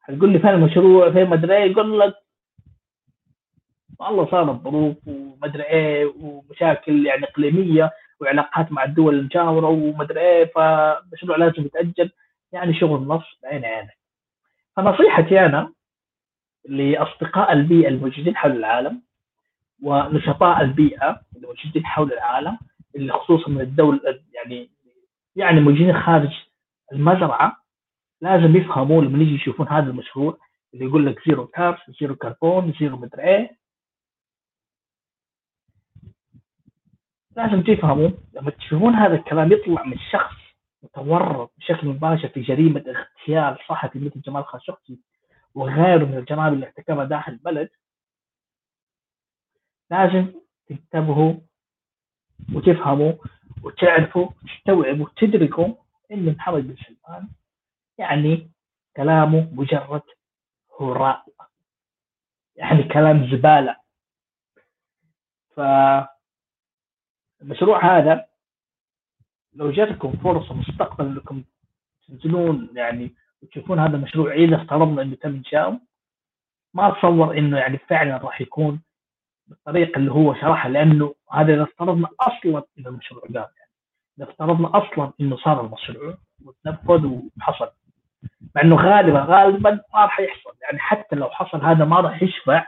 حتقول لي فين المشروع؟ فين ما أدري إيه؟ يقول لك والله صارت ظروف وما أدري إيه ومشاكل يعني إقليمية. وعلاقات مع الدول المجاوره وما ادري إيه فمشروع لازم يتأجل يعني شغل نص بعين عينك. فنصيحتي أنا لأصدقاء البيئة الموجودين حول العالم ونشطاء البيئة الموجودين حول العالم اللي خصوصا من الدول يعني يعني موجودين خارج المزرعة لازم يفهموا لما يجي يشوفون هذا المشروع اللي يقول لك zero cars zero carbon zero مدري إيه. لازم تفهموا لما تشوفون هذا الكلام يطلع من شخص متورط بشكل مباشر في جريمة اغتيال صحفي مثل جمال خاشقجي وغيره من الجرائم اللي ارتكبها داخل البلد لازم تنتبهوا وتفهموا وتعرفوا وتستوعبوا وتدركوا إن محمد بن سلمان يعني كلامه مجرد هراء يعني كلام زبالة. ف المشروع هذا لو جاتكم فرصة مستقبلا انكم تنزلون يعني وتشوفون هذا المشروع إذا افترضنا إنه تم إنشاؤه ما أتصور إنه يعني فعلا راح يكون بالطريقة اللي هو شرحها لأنه هذا إذا افترضنا أصلا ان المشروع قام يعني إذا افترضنا أصلا إنه صار المشروع وتنفذ وحصل مع إنه غالبا غالبا ما راح يحصل يعني حتى لو حصل هذا ما راح يشفع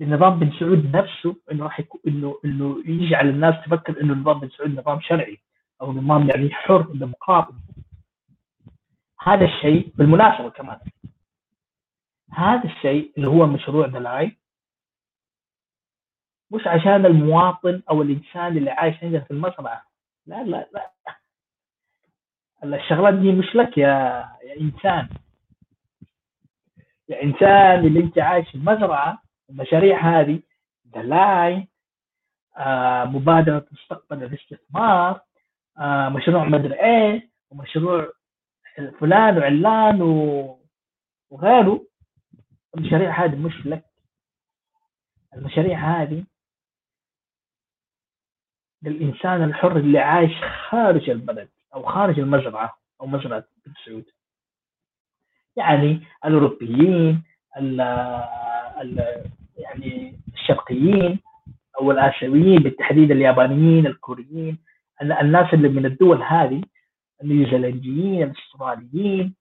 لنظام بن سعود نفسه إنه راح يكون انه إنه يجعل الناس تفكر إنه نظام بن سعود نظام شرعي أو نظام يعني حر ديمقراطي هذا الشيء بالمناسبة كمان. هذا الشيء اللي هو مشروع دلاي مش عشان المواطن أو الإنسان اللي عايش عندنا في المزرعه لا لا لا. الشغلات دي مش لك يا يا إنسان. يا إنسان اللي أنت عايش في المزرعه المشاريع هذه دلاي آه مبادرة مستقبل الاستثمار آه مشروع مدري إيه ومشروع فلان وعلان وغيره. المشاريع هذه مش لك. المشاريع هذه للإنسان الحر اللي عايش خارج البلد أو خارج المزرعة أو مزرعة بن سعود يعني الأوروبيين ال ال يعني الشرقيين أو الآسيويين بالتحديد اليابانيين الكوريين الناس اللي من الدول هذه النيوزيلنديين الأستراليين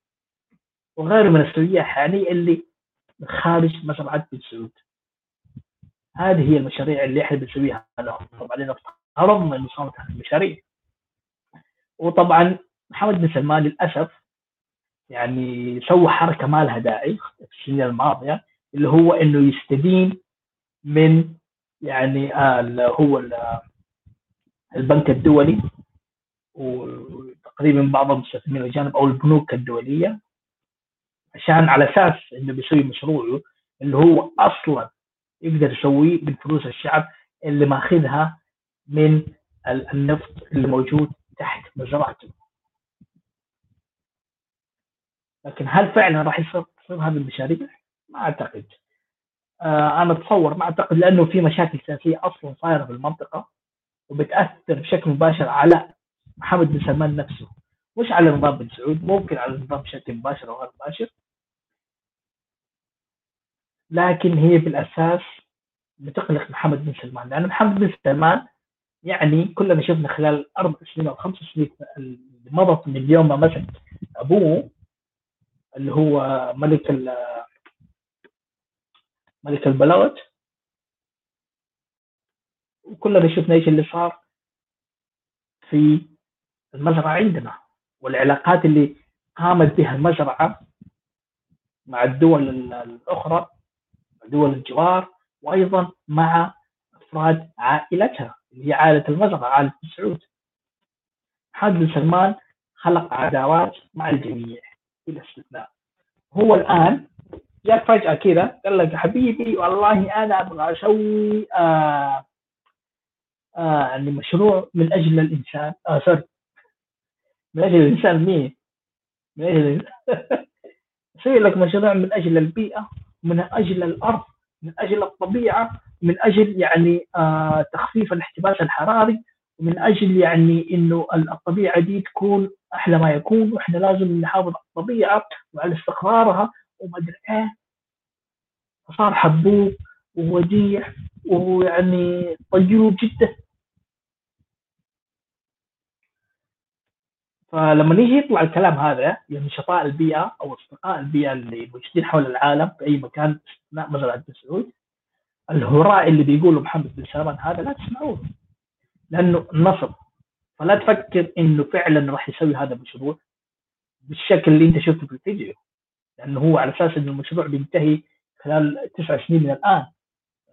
وغيره من السياح يعني اللي خارج مزرعة بن سعود هذه هي المشاريع اللي إحنا بنسويها. لهم طبعا افترضنا انه صارت هذه المشاريع. وطبعا محمد بن سلمان للأسف يعني سوى حركة ما لها داعي في السنين الماضية. اللي هو إنه يستدين من يعني آه هو البنك الدولي وتقريبا بعض المستثمرين الاجانب أو البنوك الدولية عشان على أساس إنه بيسوي مشروعه اللي هو أصلا يقدر يسويه من فلوس الشعب اللي ماخذها من النفط اللي موجود تحت مزرعته لكن هل فعلا راح يصير هذه المشاريع؟ ما أعتقد. آه أنا أتصور ما أعتقد لأنه في مشاكل سياسية أصلا صايرة في المنطقة وبتأثر بشكل مباشر على محمد بن سلمان نفسه. مش على نظام بن سعود ممكن على نظام بشكل مباشر أو غير مباشر. لكن هي في الاساس بتقلق محمد بن سلمان لأن محمد بن سلمان يعني كلنا شفنا خلال أربع سنين أو خمس سنين مضت من يوم ما مسك أبوه اللي هو ملك ملك البلاوت وكلنا شفنا إيش اللي صار في المزرعة عندنا والعلاقات اللي قامت بها المزرعة مع الدول الأخرى دول الجوار وأيضا مع أفراد عائلتها اللي هي عائلة المزرعة عائلة سعود محمد بن سلمان خلق عداوات مع الجميع بلا استثناء. هو الآن جاء فجأة كذا قال لك حبيبي والله أنا أبغى أسوي آه آه يعني مشروع من أجل الإنسان آه سوري من أجل الإنسان مين؟ من أجل أسوي لك مشروع من أجل البيئة من أجل الأرض من أجل الطبيعة من أجل يعني آه تخفيف الاحتباس الحراري ومن أجل يعني إنه الطبيعة دي تكون أحلى ما يكون وإحنا لازم نحافظ على الطبيعة وعلى استقرارها وما ادري إيه فصار حبوب ووديع ويعني طيوب جدا. فلما يجي يطلع الكلام هذا لنشطاء البيئة أو أصدقاء البيئة اللي موجودين حول العالم في أي مكان أثناء مثلا بن سعود الهراء اللي بيقوله محمد بن سلمان هذا لا تسمعوه لأنه نصب. فلا تفكر إنه فعلا راح يسوي هذا المشروع بالشكل اللي أنت شفته في الفيديو. لأنه هو على أساس انه المشروع بينتهي خلال تسع سنين من الآن.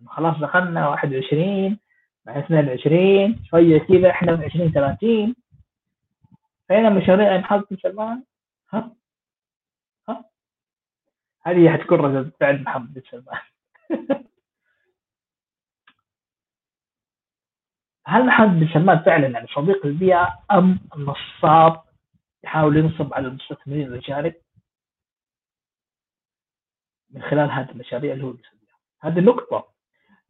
خلاص دخلنا 21 مع 22 شوية كذا إحنا في 20 30 فين مشاريع بن سلمان. ها؟ ها؟ هذه حتكون ردة فعل محمد بن سلمان. هل محمد بن سلمان فعلا يعني صديق البيئة أم نصاب يحاول ينصب على المستثمرين الأجانب من خلال هذه المشاريع اللي هو بيسويها. هذه نقطة.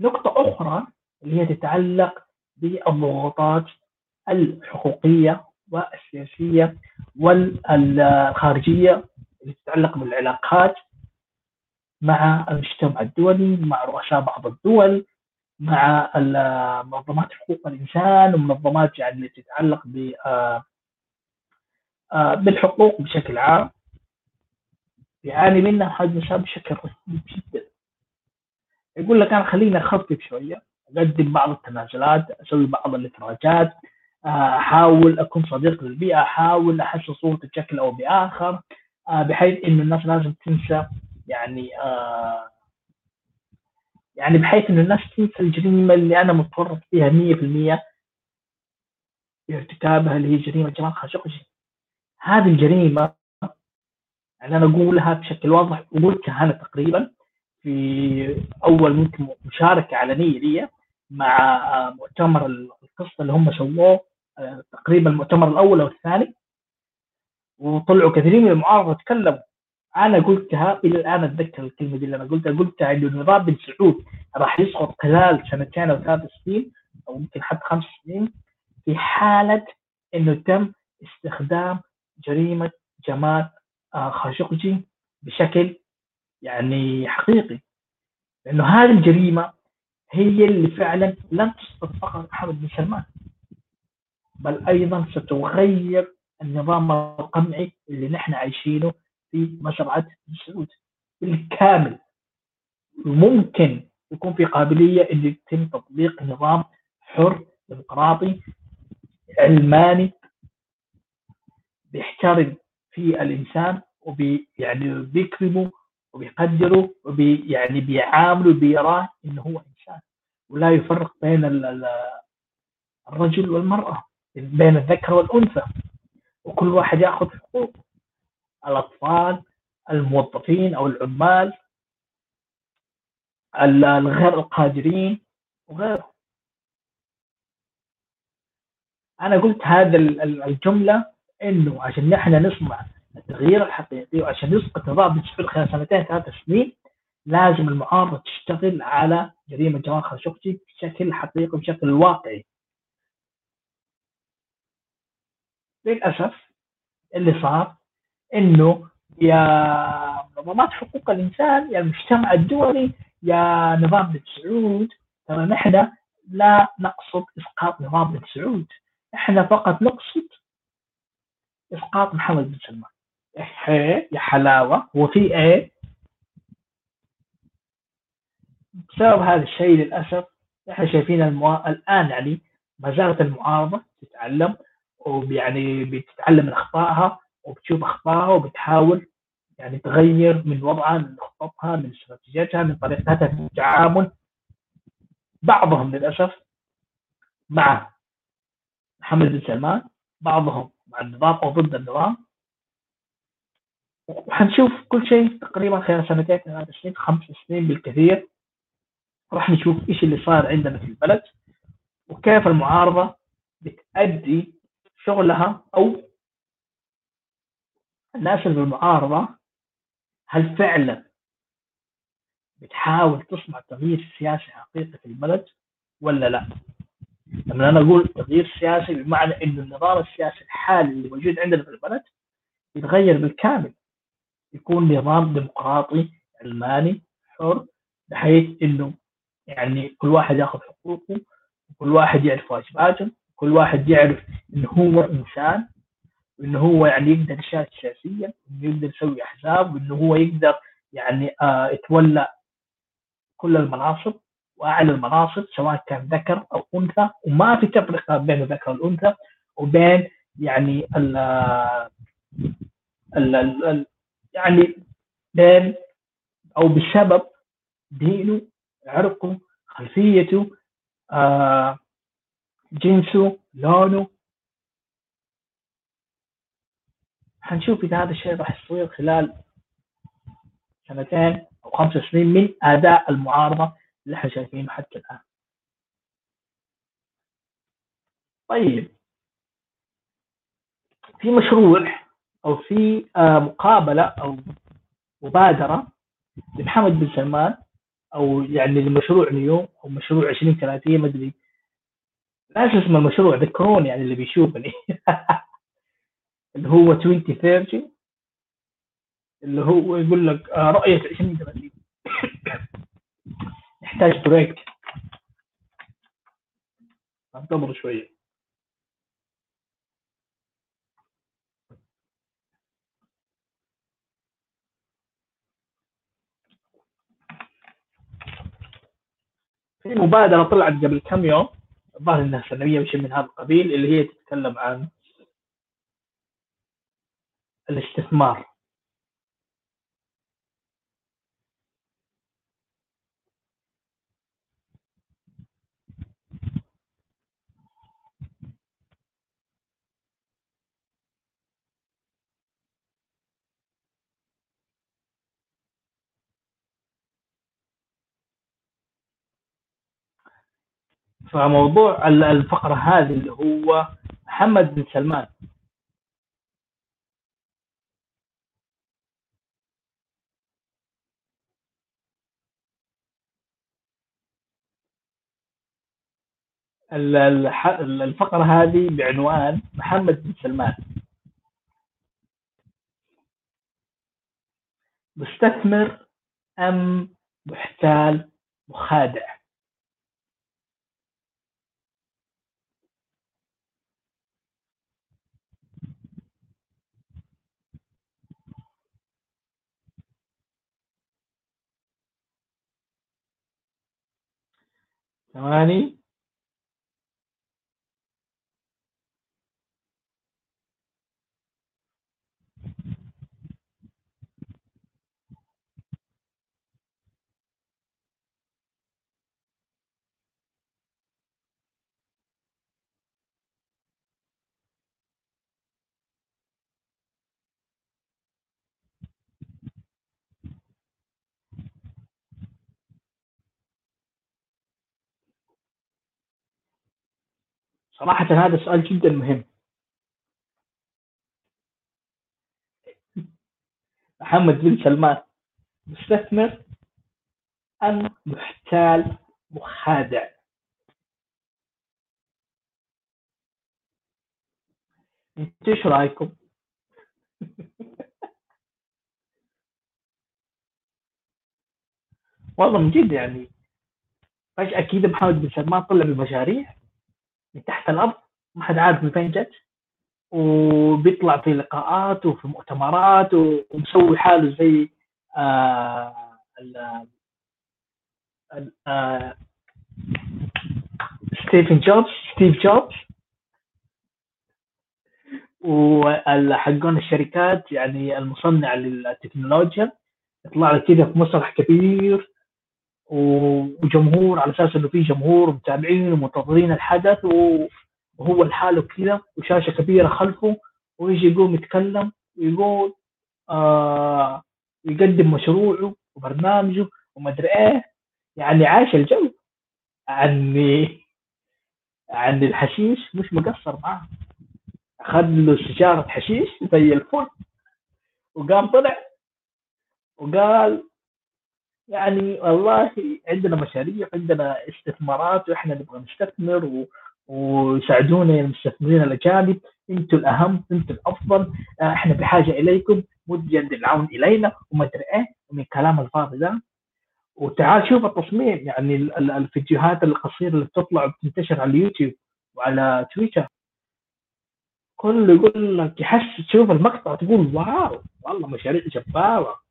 نقطة أخرى اللي هي تتعلق بالضغوطات الحقوقية والسياسية والخارجية اللي تتعلق بالعلاقات مع المجتمع الدولي مع رؤساء بعض الدول مع منظمات حقوق الإنسان ومنظمات يعني تتعلق آه، آه، بالحقوق بشكل عام. يعاني منها هذا النساء بشكل رهيب جدا. يقول لك أنا خليني أخفف شوية أقدم بعض التنازلات أسوي بعض الافراجات أحاول أكون صديق للبيئة أحاول أحسن صورتي بشكل أو بآخر بحيث إنه الناس لازم تنسى يعني يعني بحيث إنه الناس تنسى الجريمة اللي أنا متورط فيها 100% بارتكابها اللي هي جريمة جمال خاشقجي. هذه الجريمة يعني أنا اقولها بشكل واضح وقلتها أنا تقريبا في أول ممكن مشاركة علنيه لي مع مؤتمر القصة اللي هم سووه تقريبا المؤتمر الأول أو الثاني. وطلعوا كثيرين من المعارضة تكلموا. أنا قلتها إلى الآن أتذكر الكلمة دي اللي أنا قلتها قلتها إنه نظام بن سعود راح يسقط خلال سنتين أو ثلاث سنين أو يمكن حتى خمس سنين في حالة إنه تم استخدام جريمة جمال آه، خاشقجي بشكل يعني حقيقي. لأنه هذه الجريمة هي اللي فعلا لن تسقط فقط محمد بن سلمان بل أيضا ستغير النظام القمعي اللي نحن عايشينه في مزرعه السعود بالكامل ممكن يكون في قابلية إن يتم تطبيق نظام حر ديمقراطي علماني بيحترم في الإنسان وبي يعني بيكرمه وبيقدره وبي يعني بيعامله بيراه إنه هو إنسان. ولا يفرق بين الرجل والمرأة بين الذكر والأنثى. وكل واحد يأخذ حقوقه الأطفال الموظفين أو العمال الغير القادرين وغيره أنا قلت هذا الجملة إنه عشان نحن نصنع التغيير الحقيقي وعشان يسقط نظام بالتشفير خلال سنتين ثلاث سنين لازم المعارضه تشتغل على جريمة جمال خاشقجي بشكل حقيقي بشكل واقعي. للأسف اللي صار إنه يا منظمات حقوق الإنسان يا المجتمع الدولي يا نظام بن سعود ترى نحن لا نقصد إسقاط نظام بن سعود إحنا فقط نقصد إسقاط محمد بن سلمان. إيه يا حلاوه وفي إيه بسبب هذا الشيء للأسف إحنا شايفين المو... الآن يعني ما زالت المعارضة تتعلم ويعني بتتعلم من أخطائها وبتشوف أخطائها وبتحاول يعني تغير من وضعها من خططها من استراتيجيتها من طريقتها في التعامل. بعضهم للأسف مع محمد بن سلمان بعضهم مع النظام أو ضد النظام. وحنشوف كل شيء تقريبا خلال سنتين ثلاث سنين خمس سنين بالكثير راح نشوف إيش اللي صار عندنا في البلد وكيف المعارضة بتأدي شغلها أو الناس اللي بالمعارضة هل فعلا بتحاول تصنع تغيير سياسي حقيقي في البلد ولا لا؟ لما أنا أقول تغيير سياسي بمعنى إنه النظام السياسي الحالي اللي موجود عندنا في البلد يتغير بالكامل يكون نظام ديمقراطي علماني حر بحيث إنه يعني كل واحد ياخذ حقوقه وكل واحد يعرف واجباته كل واحد يعرف انه هو إنسان وانه هو يعني يقدر يشارك سياسيا وإنه يقدر يسوي أحزاب وإنه هو يقدر يعني آه يتولى كل المناصب وأعلى المناصب سواء كان ذكر أو أنثى وما في تفرقة بين الذكر والأنثى وبين يعني ال ال ال يعني بين أو بسبب دينه عرقه خلفيته آه جنسه لونه حنشوف إذا هذا الشيء راح يصير خلال سنتين أو خمس سنين من أداء المعارضة اللي إحنا شايفينه حتى الآن. طيب في مشروع أو في آه مقابلة أو مبادرة لمحمد بن سلمان أو يعني لمشروع نيو أو مشروع 2030 ما أدري. لا اسم المشروع ذكروني يعني اللي بيشوفني. اللي هو 2030 اللي هو يقول لك آه، رؤية 2030 يحتاج بريك أنتظر شوية. في مبادرة طلعت قبل كم يوم الظاهر إنها سنوية وشيء من هذا القبيل اللي هي تتكلم عن الاستثمار. فموضوع الفقرة هذه اللي هو محمد بن سلمان. الفقرة هذه بعنوان محمد بن سلمان. مستثمر أم محتال مخادع؟ ثواني صراحة هذا سؤال جدا مهم. محمد بن سلمان مستثمر أم محتال مخادع؟ أنتوا إيش رأيكم؟ والله من جد يعني فجأة كده محمد بن سلمان طلع بمشاريع من تحت الأرض ما حد عارف من فين جت؟ وبيطلع في لقاءات وفي مؤتمرات ومسوي حاله زي آه آه ستيفن جوبز ستيف جوبز. وحقون الشركات يعني المصنع للتكنولوجيا يطلع لك كذا في مسرح كبير. وجمهور على أساس إنه في جمهور متابعين ومنتظرين الحدث وهو لحاله كذا وشاشة كبيرة خلفه ويجي يقوم يتكلم ويقول آه يقدم مشروعه وبرنامجه ومدري إيه. يعني عاش الجو. عني عن الحشيش مش مقصر معاه. أخذ له سيجاره حشيش زي الفل. وقام طلع وقال يعني والله عندنا مشاريع عندنا استثمارات وإحنا نبغى نستثمر و... ويساعدونا المستثمرين الأجانب. أنتم الأهم أنتم الأفضل. آه، إحنا بحاجة إليكم. مد يد العون إلينا وما أدري إيه ومن كلام الفاضي ده. وتعال شوف التصميم يعني الفيديوهات القصيرة اللي بتطلع وبتنتشر على اليوتيوب وعلى تويتر. كله يقول لك يحس تشوف المقطع تقول واو والله مشاريع جبارة.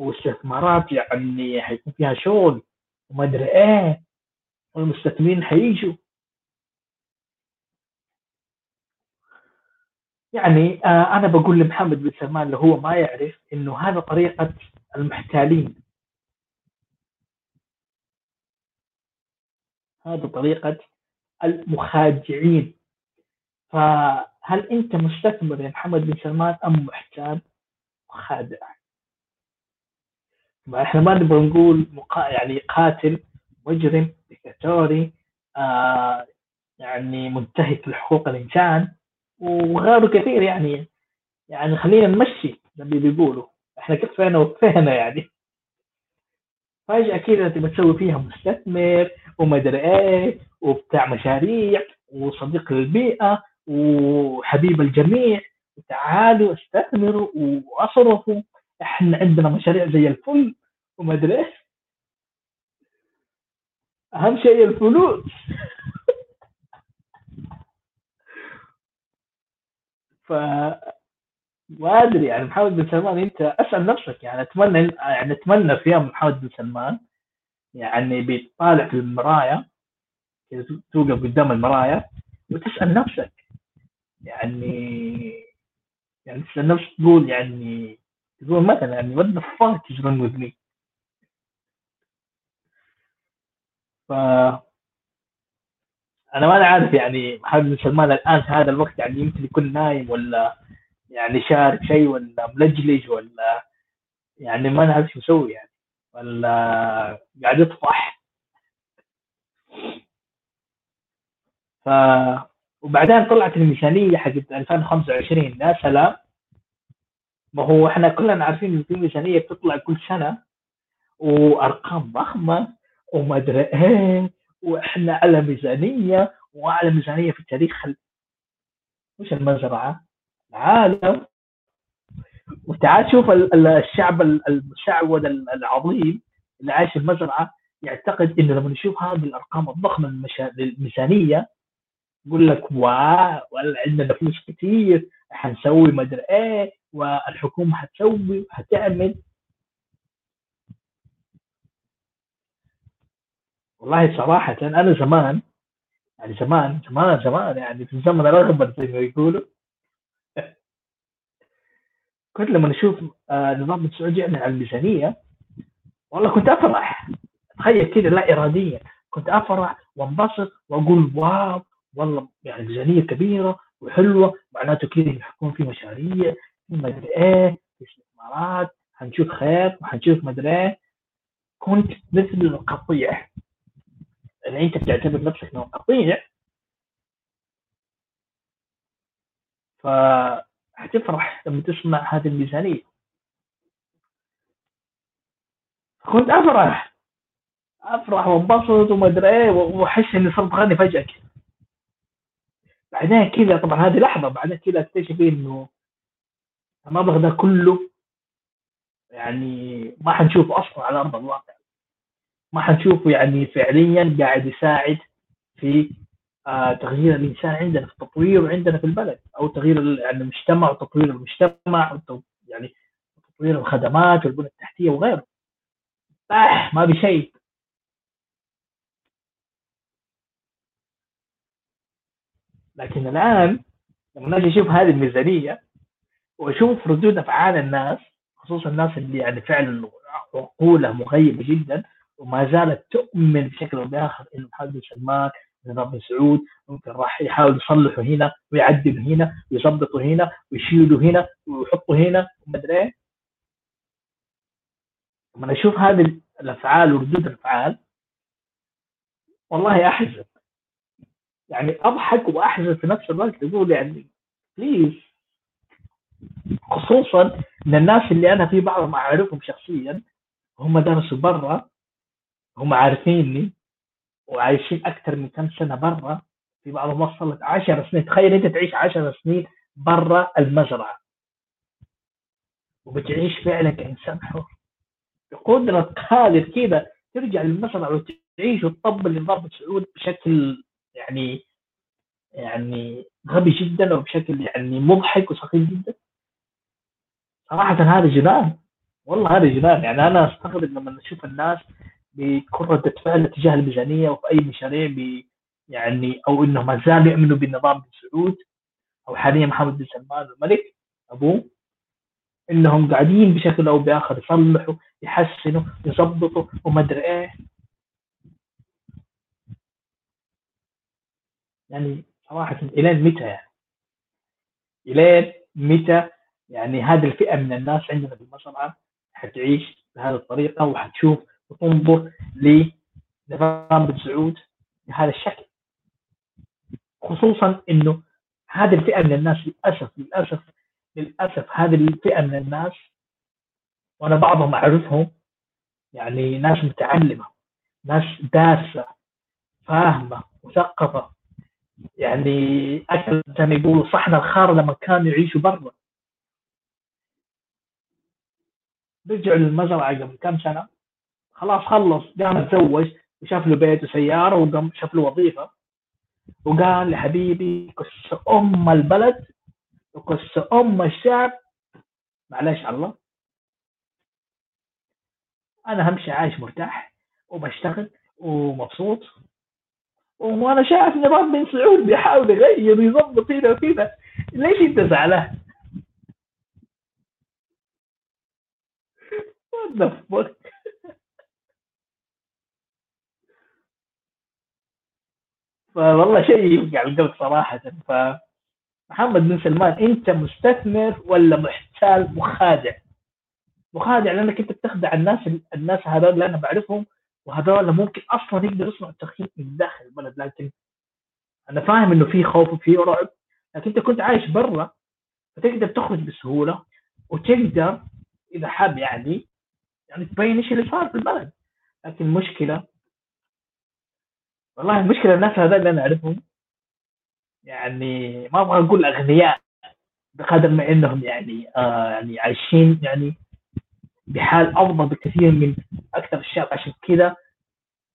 واستثمارات يعني حيكون فيها شغل وما أدري إيه والمستثمرين حييجوا. يعني آه أنا بقول لمحمد بن سلمان اللي هو ما يعرف إنه هذا طريقة المحتالين. هذه طريقة المخادعين. فهل أنت مستثمر يا محمد بن سلمان أم محتال وخادع إحنا ما نبغى نقول مقا... يعني قاتل مجرم ديكتاتوري آه يعني منتهك لحقوق الإنسان وغيره كثير يعني. يعني خلينا نمشي اللي بيقولوا. إحنا كفينا وكفينا يعني. فجأة كذا تبغى تسوي فيها مستثمر ومدري إيه وبتاع مشاريع وصديق للبيئة وحبيب الجميع. تعالوا استثمروا وأصرفوا. إحنا عندنا مشاريع زي الفل. وما أدري إيش. أهم شيء الفلوس. ف ما أدري يعني محمد بن سلمان أنت أسأل نفسك يعني أتمنى يعني أتمنى في يوم محمد بن سلمان. يعني بيطالع في المرايه توقف قدام المرايه وتسأل نفسك. يعني يعني تسأل نفسك تقول يعني تقول مثلا يعني the fuck is wrong with me? ف أنا ما عارف يعني محمد بن سلمان الآن في هذا الوقت يعني يمكن يكون نايم ولا يعني شارب شيء ولا ملجلج ولا يعني ما نعرف شو يسوي يعني. ولا قاعد يطفح. ف وبعدين طلعت الميزانيه حقت 2025 يا سلام. ما هو إحنا كلنا عارفين إن في ميزانيه بتطلع كل سنة. وأرقام ضخمة. وما أدري إيه وإحنا على ميزانية واعلى ميزانية في التاريخ وش المزرعة؟ العالم وتعال شوف الشعب المشعوذ العظيم اللي عايش في المزرعة يعتقد إنه لما نشوف هذه الأرقام الضخمة للميزانيه يقول لك واو عندنا فلوس كثير حنسوي ما أدري إيه والحكومة حتسوي وحتعمل والله صراحة أنا زمان يعني زمان زمان زمان يعني في الزمن الأغبر زي ما يقولوا. كنت لما نشوف آه، نظام السعودي يعلن عن الميزانية والله كنت أفرح. تخيل كذا لا إراديا. كنت أفرح وانبسط وأقول واو والله يعني ميزانية كبيرة وحلوة معناته كذا يحكون في مشاريع في مدري إيه في استثمارات حنشوف خير وحنشوف مدري إيه. كنت مثل القطيع يعني أنت بتعتبر نفسك انه قطيع فحتفرح لما تسمع هذه الميزانية. كنت أفرح. أفرح وانبسط وما أدري إيه وأحس إني صرت غني فجأة كذا بعدين كذا طبعا هذه لحظة بعدين كذا أكتشف إنه المبلغ ده كله يعني ما حنشوفه أصلا على أرض الواقع. ما حنشوفه يعني فعليا قاعد يساعد في آه تغيير الإنسان عندنا في التطوير عندنا في البلد أو تغيير يعني المجتمع وتطوير المجتمع يعني تطوير الخدمات والبنى التحتية وغيره. آه ما بشيء لكن الآن لما نجي نشوف هذه الميزانية وأشوف ردود أفعال الناس خصوصا الناس اللي يعني فعلا عقولها مغيبه جدا وما زالت تؤمن بشكل أو بآخر انه محمد بن سلمان بن سعود ممكن راح يحاول يصلحه هنا ويعدل هنا ويظبطه هنا ويشيله هنا ويحطه هنا وما أدري إيه. لما أشوف هذه الأفعال وردود الأفعال والله أحزن. يعني أضحك وأحزن في نفس الوقت أقول يعني بليز خصوصا إن الناس اللي أنا في بعضهم أعرفهم شخصيا هم درسوا برا هم عارفيني وعايشين أكثر من كم سنة برا في بعضهم وصلت 10 سنين. تخيل أنت تعيش 10 سنين برا المزرعة. وبتعيش فعلا كإنسان حر. بقدرة قادر كذا ترجع للمزرعة وتعيش وتطبل لضربة سعود بشكل يعني يعني غبي جدا وبشكل يعني مضحك وسخيف جدا. صراحة هذا جنان. والله هذا جنان. يعني أنا أستغرب لما أشوف الناس بيكون ردة فعل تجاه الميزانية وفي أي مشاريع يعني أو انهم ما زالوا يؤمنوا بالنظام بن سعود أو حاليا محمد بن سلمان الملك أبوه إنهم قاعدين بشكل أو بآخر يصلحوا يحسنوا يظبطوا وما أدري إيه. يعني صراحة إلين متى؟ يعني إلين متى؟ يعني هذه الفئة من الناس عندنا في المصنع حتعيش بهذه الطريقة وحتشوف وتنظر بن سعود بهذا الشكل. خصوصا إنه هذه الفئة من الناس للأسف للأسف للأسف هذه الفئة من الناس وأنا بعضهم أعرفهم يعني ناس متعلمة ناس دارسة فاهمة مثقفة يعني زي ما يقولوا صحن الخار لما كانوا يعيشوا برا. رجعوا للمزرعة قبل كم سنة. خلاص خلص. قام تزوج وشاف له بيت وسيارة وقام شاف له وظيفة. وقال لحبيبي كس أم البلد وكس أم الشعب. معلش الله. أنا همشي عايش مرتاح وبشتغل ومبسوط. وأنا شايف نظام بن سعود بيحاول يغير يظبط هنا وكذا ليش أنت زعلان؟ What the fuck؟ فوالله شيء يوقع القلب صراحة. فمحمد بن سلمان أنت مستثمر ولا محتال مخادع؟ مخادع لأنك أنت بتخدع الناس الناس هذول اللي أنا بعرفهم وهذول ممكن أصلا يقدروا يصنعوا التخفيف من داخل البلد. لكن أنا فاهم إنه في خوف وفي رعب لكن أنت كنت عايش برا فتقدر تخرج بسهولة وتقدر إذا حاب يعني يعني تبين إيش اللي صار في البلد. لكن المشكلة والله المشكلة الناس هذول اللي أنا أعرفهم يعني ما أبغى أقول أغنياء بقدر ما إنهم يعني آه يعني عايشين يعني بحال أفضل بكثير من أكثر الشعب. عشان كذا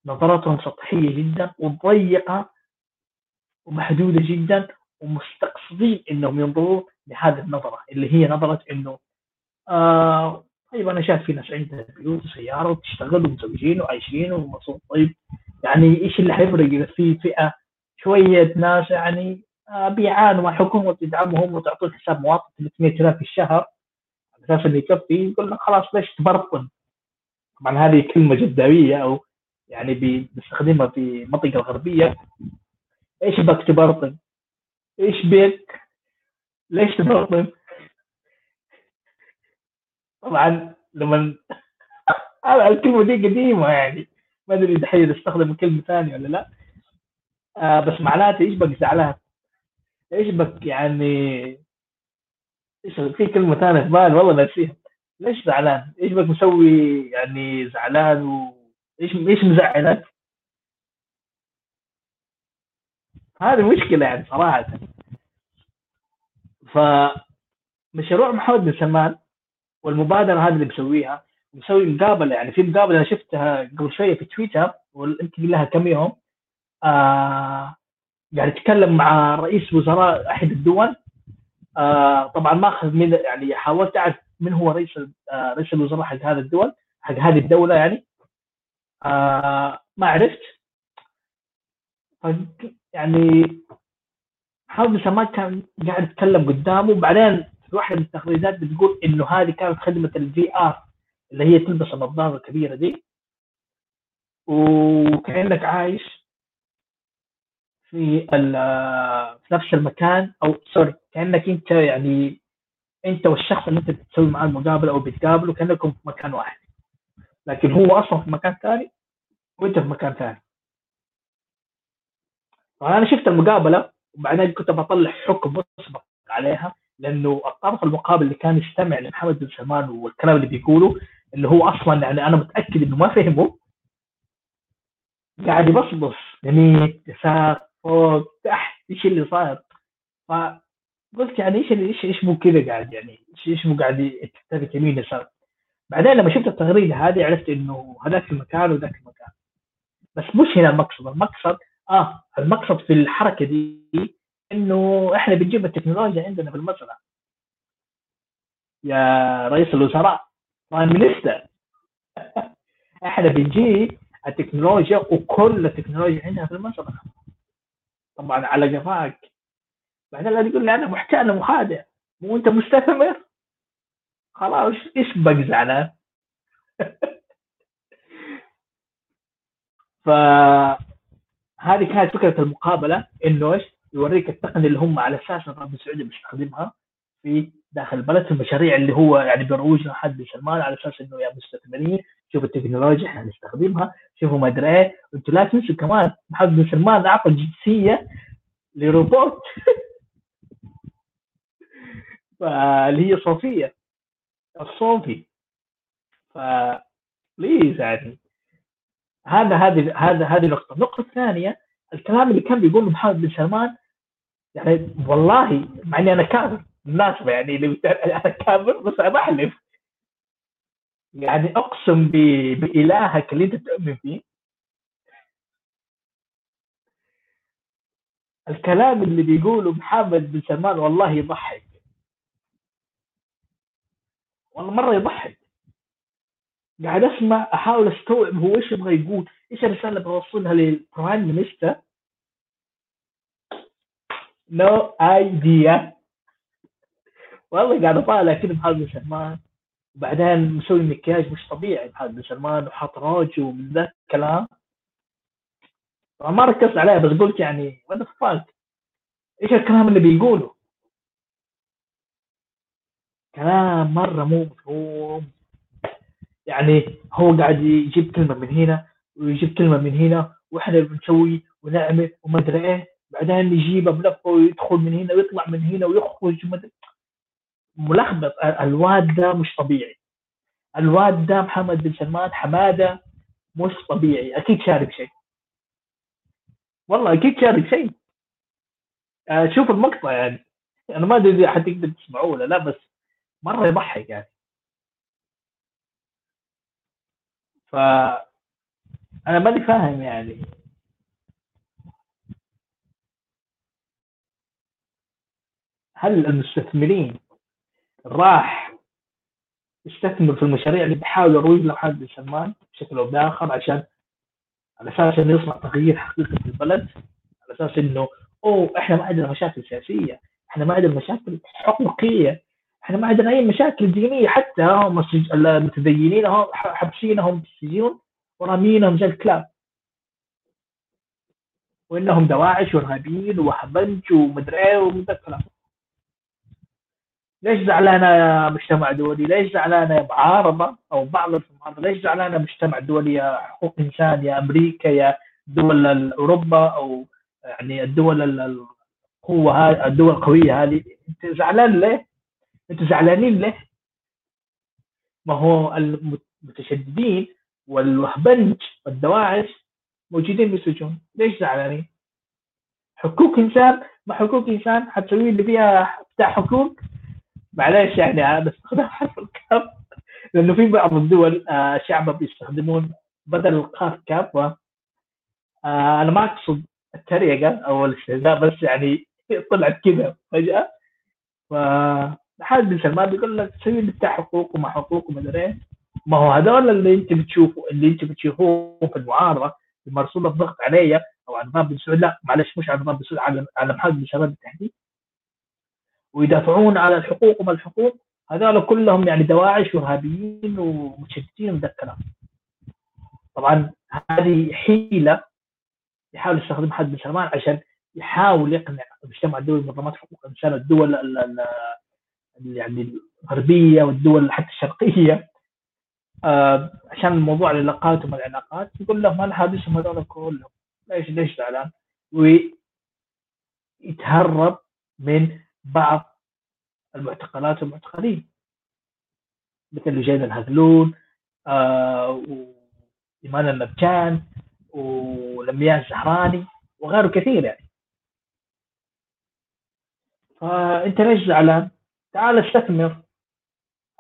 نظراتهم سطحية جدا وضيقة ومحدودة جدا ومستقصدين إنهم ينظروا لهذه النظرة اللي هي نظرة إنه آه طيب أنا شايف في ناس عندها بيوت وسيارة وتشتغل ومتزوجين وعايشين ومبسوط طيب يعني إيش اللي حيفرق اذا في فئة شوية ناس يعني آه بيعانوا مع حكومه تدعمهم وتعطيهم حساب مواطن 300000 في الشهر على أساس إنه يكفي يقول لك خلاص ليش تبرطن طبعا هذه كلمة جداوية أو يعني بنستخدمها في المنطقة الغربية إيش بك تبرطن؟ إيش بك؟ ليش تبرطن؟ طبعا لما الكلمة دي قديمة يعني ما أدري دحين استخدم كلمة ثانية ولا لا آه بس معناته إيش بك زعلان؟ إيش بك يعني إيش في كلمة ثانية في بالي والله ناسيها ليش زعلان؟ إيش بك مسوي يعني زعلان وايش إيش مزعلك؟ هذه مشكلة يعني صراحة ف مشروع محمد بن سلمان والمبادرة هذه اللي مسويها مسوي مقابلة يعني في مقابلة شفتها قبل شوية في تويتر يمكن لها كم يوم آه يعني يتكلم مع رئيس وزراء أحد الدول آه طبعا ما أخذ من يعني حاولت أعرف من هو رئيس آه رئيس الوزراء حق هذا الدول حق هذه الدولة يعني آه ما عرفت. يعني محمد سلمان كان قاعد يتكلم قدامه بعدين واحدة من التغريدات بتقول إنه هذه كانت خدمة ال VR اللي هي تلبس النظارة الكبيرة دي وكأنك عايش في في نفس المكان أو سوري كأنك أنت يعني أنت والشخص اللي أنت بتسوي معاه المقابلة أو بتقابله كأنكم في مكان واحد. لكن هو أصلا في مكان ثاني وأنت في مكان ثاني. فانا شفت المقابلة وبعدين كنت بطلع حكم مسبق عليها لأنه الطرف المقابل اللي كان يستمع لمحمد بن سلمان والكلام اللي بيقوله اللي هو أصلا يعني أنا متأكد إنه ما فهمه. قاعد يبصبص. يمين يسار فوق تحت. إيش اللي صاير؟ فقلت يعني إيش إيش إيش مو كذا قاعد يعني؟ إيش إيش مو قاعد يتحرك يمين يسار؟ بعدين لما شفت التغريدة هذه عرفت إنه هذاك المكان وذاك المكان. بس مش هنا المقصد. المقصد آه المقصد في الحركة دي إنه إحنا بنجيب التكنولوجيا عندنا في المزرعة. يا رئيس الوزراء. prime minister إحنا بنجيب التكنولوجيا وكل التكنولوجيا عندنا في المزرعه طبعا على قفاك بعدين لا تقول لي أنا محتال مخادع. مو أنت مستثمر؟ خلاص إيش بقى زعلان فهذه كانت فكرة المقابلة. إنه إيش؟ يوريك التقنية اللي هم على أساس العربيه السعوديه بيستخدمها في داخل البلد في المشاريع اللي هو يعني بيروجها حد سلمان على أساس إنه يا مستثمرين شوفوا التكنولوجيا إحنا نستخدمها شوفوا ما أدري إيه. أنتوا لا تنسوا كمان محمد سلمان أعطى الجنسيه لروبوت. فاللي هي صوفية الصوفي. ف بليز يعني. هذا هذه هذا هذه نقطة. النقطة الثانية الكلام اللي كان بيقوله محمد بن سلمان يعني والله مع إني أنا كافر. بالمناسبه يعني لو أنا كافر بس أنا بحلف يعني أقسم بإلهك اللي أنت تؤمن فيه. الكلام اللي بيقوله محمد بن سلمان والله يضحك. والله مرة يضحك. قاعد أسمع أحاول أستوعب هو إيش يبغى يقول. إيش الرسالة اللي بوصلها لل prime minister no idea والله قاعد أطالع كذا محمد بن سلمان وبعدين مسوي مكياج مش طبيعي محمد بن سلمان وحاط روج ومن ذا الكلام. ما ركزت عليه بس قلت يعني what fuck إيش الكلام اللي بيقوله؟ كلام مرة مو مفهوم. يعني هو قاعد يجيب كلمة من هنا ويجيب كلمة من هنا وإحنا بنسوي ونعمل وما أدري إيه. بعدين يجيبه بلفه ويدخل من هنا ويطلع من هنا ويخرج مدري ملخبط. الواد ده مش طبيعي. الواد ده محمد بن سلمان حمادة مش طبيعي. أكيد شارب شيء. والله أكيد شارب شيء. آه، شوف المقطع يعني. أنا ما أدري إذا حتقدر تسمعوه ولا لا بس مرة يضحك يعني. ف أنا ماني فاهم يعني. هل المستثمرين راح يستثمر في المشاريع اللي بيحاول يروج حد بن سلمان بشكل أو بآخر عشان على أساس إنه يصنع تغيير حقيقي في البلد على أساس إنه أوه إحنا ما عندنا مشاكل سياسية إحنا ما عندنا مشاكل حقوقية إحنا ما عندنا أي مشاكل دينية حتى هم المتدينين هم حابسينهم في السجون ورامينهم زي الكلاب. وإنهم دواعش وارهابيين وحبنج ومدري إيه ومن الكلام ليش زعلانة يا مجتمع دولي؟ ليش زعلانة يا معارضه أو بعض المعارضه؟ ليش زعلانة مجتمع دولي يا حقوق إنسان يا أمريكا يا دول اوروبا أو يعني الدول القوة هذه الدول القوية هذه أنت زعلان ليه؟ أنتوا زعلانين ليه؟ ما هو المتشددين والوهبنج والدواعش موجودين بالسجون، ليش زعلانين؟ حقوق إنسان ما حقوق إنسان حتسوي اللي فيها بتاع حقوق معليش يعني أنا بستخدم حرف الكاف لأنه في بعض الدول آه شعبها بيستخدمون بدل القاف كاف آه أنا ما أقصد التريقة أو الاستهزاء بس يعني طلعت كذا فجأة ف بن سلمان بيقول لك سوي بتاع حقوق وما حقوق وما أدري ما هو هذول اللي أنت بتشوفه اللي أنت بتشوفوه في المعارضة المرسوم الضغط علي أو على بن سعود لا معلش مش على بن سعود على على محمد بن سلمان بالتحديد ويدافعون على الحقوق وما الحقوق هذول كلهم يعني دواعش وارهابيين ومشتتين ذا الكلام. طبعا هذه حيلة يحاول يستخدمها محمد بن سلمان عشان يحاول يقنع المجتمع الدولي منظمات حقوق الإنسان الدول يعني الغربية والدول حتى الشرقية آه عشان الموضوع العلاقات وما العلاقات يقول لهم أنا حابسهم هذول كلهم. ليش؟ ليش زعلان؟ ويتهرب من بعض المعتقلات والمعتقلين مثل لجين الهذلول آه وإيمان النبجان ولمياء الزهراني وغيره كثير يعني. فأنت ليش زعلان؟ تعال استثمر.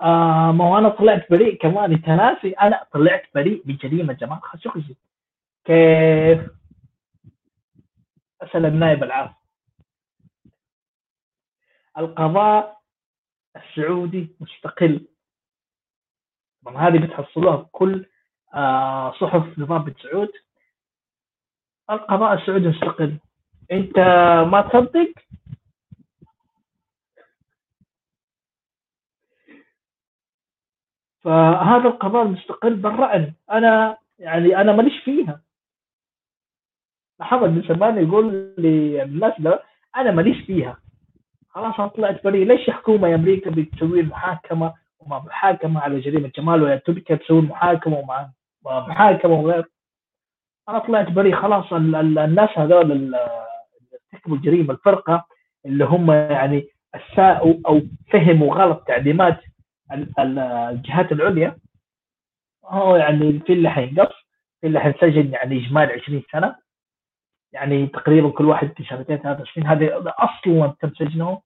آه ما هو أنا طلعت بريء كمان. أنت ناسي؟ أنا طلعت بريء بجريمة جمال خاشقجي كيف؟ أسأل النائب العام القضاء السعودي مستقل. طبعا هذه بتحصلوها في كل آه صحف نظام بن سعود. القضاء السعودي مستقل. انت ما تصدق؟ فهذا القضاء المستقل برأني أنا يعني أنا ماليش فيها. محمد بن سلمان يقول لي الناس ده أنا ماليش فيها. خلاص أنا طلعت بريء ليش حكومة أمريكا بتسوي محاكمة وما محاكمة على جريمة جمال ويا تركيا تسوي محاكمة ومع محاكمة وغير؟ أنا طلعت بريء خلاص الناس هذول اللي ارتكبوا الجريمه الفرقة اللي هم يعني أساءوا أو فهموا غلط تعليمات الجهات العليا. هو يعني في اللي حينقص في اللي حينسجن يعني إجمالي 20 سنة. يعني تقريبا كل واحد في سنتين ثلاث سنين هذا أصلا تم سجنه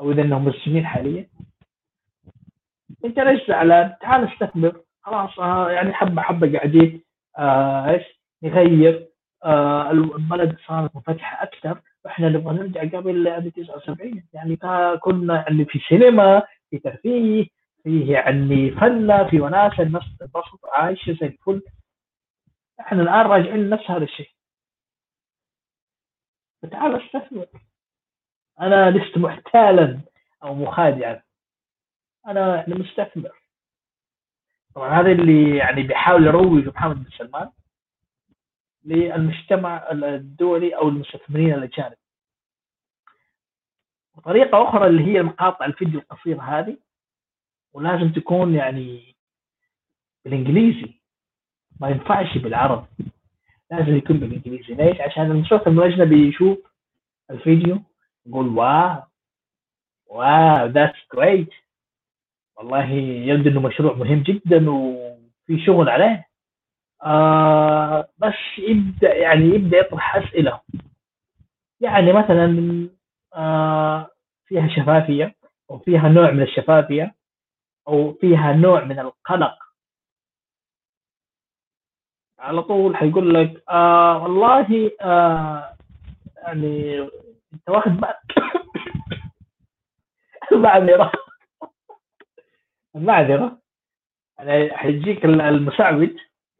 أو إذا إنهم مسجونين حاليا. أنت ليش زعلان؟ تعال استثمر. خلاص آه يعني حبة حبة قاعدين آه إيش؟ نغير آه البلد صارت منفتحه أكثر. وإحنا نبغى نرجع قبل 79 يعني كنا يعني في سينما في ترفيه فيه يعني فن في وناسة الناس تنبسط عايشة زي الفل. إحنا الآن راجعين لنفس هذا الشيء. فتعال استثمر. أنا لست محتالا أو مخادعا. أنا مستثمر طبعا هذا اللي يعني بيحاول يروج محمد بن سلمان للمجتمع الدولي أو المستثمرين الأجانب. وطريقة أخرى اللي هي مقاطع الفيديو القصيره هذه ولازم تكون يعني بالإنجليزي ما ينفعش بالعربي. لازم يكون بالإنجليزي. ليش؟ عشان المستثمر الاجنبي يشوف الفيديو يقول wow wow that's great والله يبدو إنه مشروع مهم جدا وفي شغل عليه. آه بس يبدأ يعني يبدأ يطرح أسئلة. يعني مثلا آه فيها شفافية أو فيها نوع من الشفافية أو فيها نوع من القلق. على طول حيقول لك آه والله آه يعني انت واخد بالك المعذره المعذره يعني حيجيك المساعد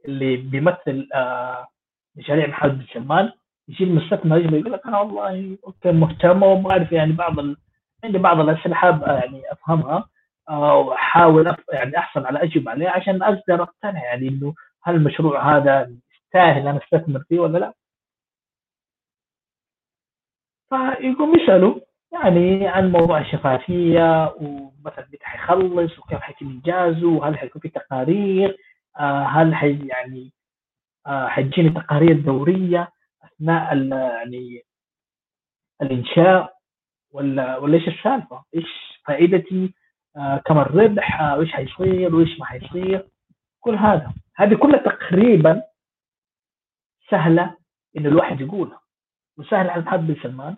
اللي بيمثل آه مشاريع محمد سلمان. يجي المستثمر يجي يقول لك أنا والله okay مهتم وما أعرف يعني بعض ال... عندي بعض الأسئلة حاب يعني أفهمها. آه، وأحاول أف... يعني أحصل على أجوبة عليها عشان أقدر أقتنع يعني إنه هل المشروع هذا يستاهل أنا أستثمر فيه ولا لا؟ فيقوم يسألوا يعني عن موضوع الشفافية ومثلا متى حيخلص وكيف حيتم إنجازه وهل حيكون في تقارير آه هل حي يعني آه حتجيني تقارير دورية أثناء يعني الإنشاء ولا ولا إيش السالفة؟ إيش فائدتي؟ آه كم الربح؟ آه وإيش حيصير وإيش ما حيصير؟ كل هذا هذه كلها تقريبا سهلة انه الواحد يقولها. وسهل على محمد بن سلمان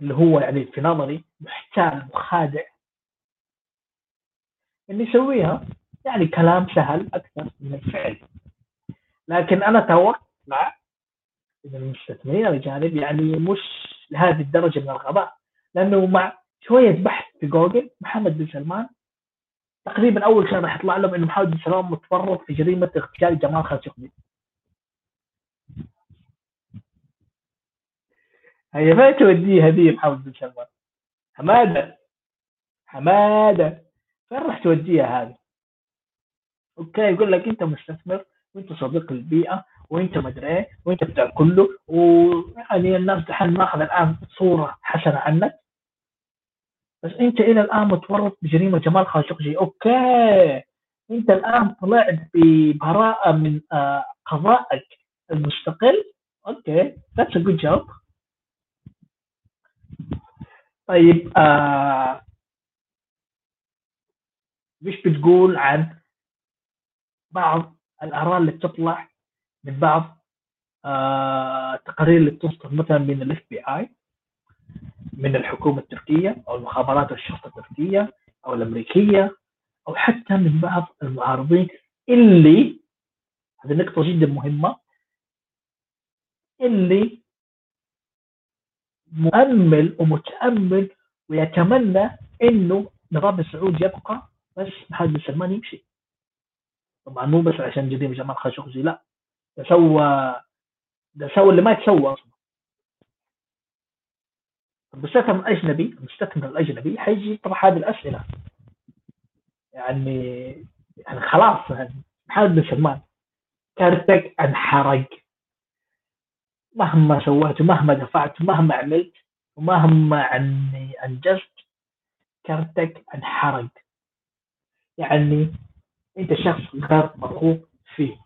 اللي هو يعني في نظري محتال مخادع. انه يسويها يعني كلام سهل أكثر من الفعل. لكن أنا أتوقع إن المستثمرين الاجانب يعني مش لهذه الدرجة من الغباء. لأنه مع شوية بحث في جوجل محمد بن سلمان تقريبا أول شيء راح يطلع لهم إنه محمد بن سلمان متورط في جريمة اغتيال جمال خاشقجي هي فين توديه هذه محمد بن سلمان حمادة. حمادة. فين راح توديها هذه؟ أوكي يقول لك أنت مستثمر وأنت صديق البيئة وأنت مدري إيه وأنت بتاع كله ويعني الناس دحين ماخذ الآن صورة حسنة عنك. بس انت إلى الان متورط بجريمة جمال خاشقجي أوكي. انت الان طلعت ببراءة من آه قضائك المستقل. أوكي. that's a good job طيب آه مش بتقول عن بعض الأراء اللي بتطلع من بعض آه التقارير اللي بتصدر مثلا من الاف بي اي من الحكومة التركية أو المخابرات الشرطة التركية أو الأمريكية أو حتى من بعض المعارضين اللي هذه نقطة جدا مهمة اللي مؤمل ومتأمل ويتمنى إنه نظام السعودي يبقى بس محمد بن سلمان يمشي. طبعا مو بس عشان جريمه جمال خاشقجي لا ده سوى ده سوى اللي ما يتسوى أصلا. المستثمر الأجنبي المستثمر الأجنبي حيجي يطرح هذه الأسئلة. يعني يعني خلاص يعني محمد بن سلمان. كارتك انحرق مهما سويت ومهما دفعت ومهما عملت ومهما عني أنجزت كارتك انحرق يعني أنت شخص غير مرغوب فيه.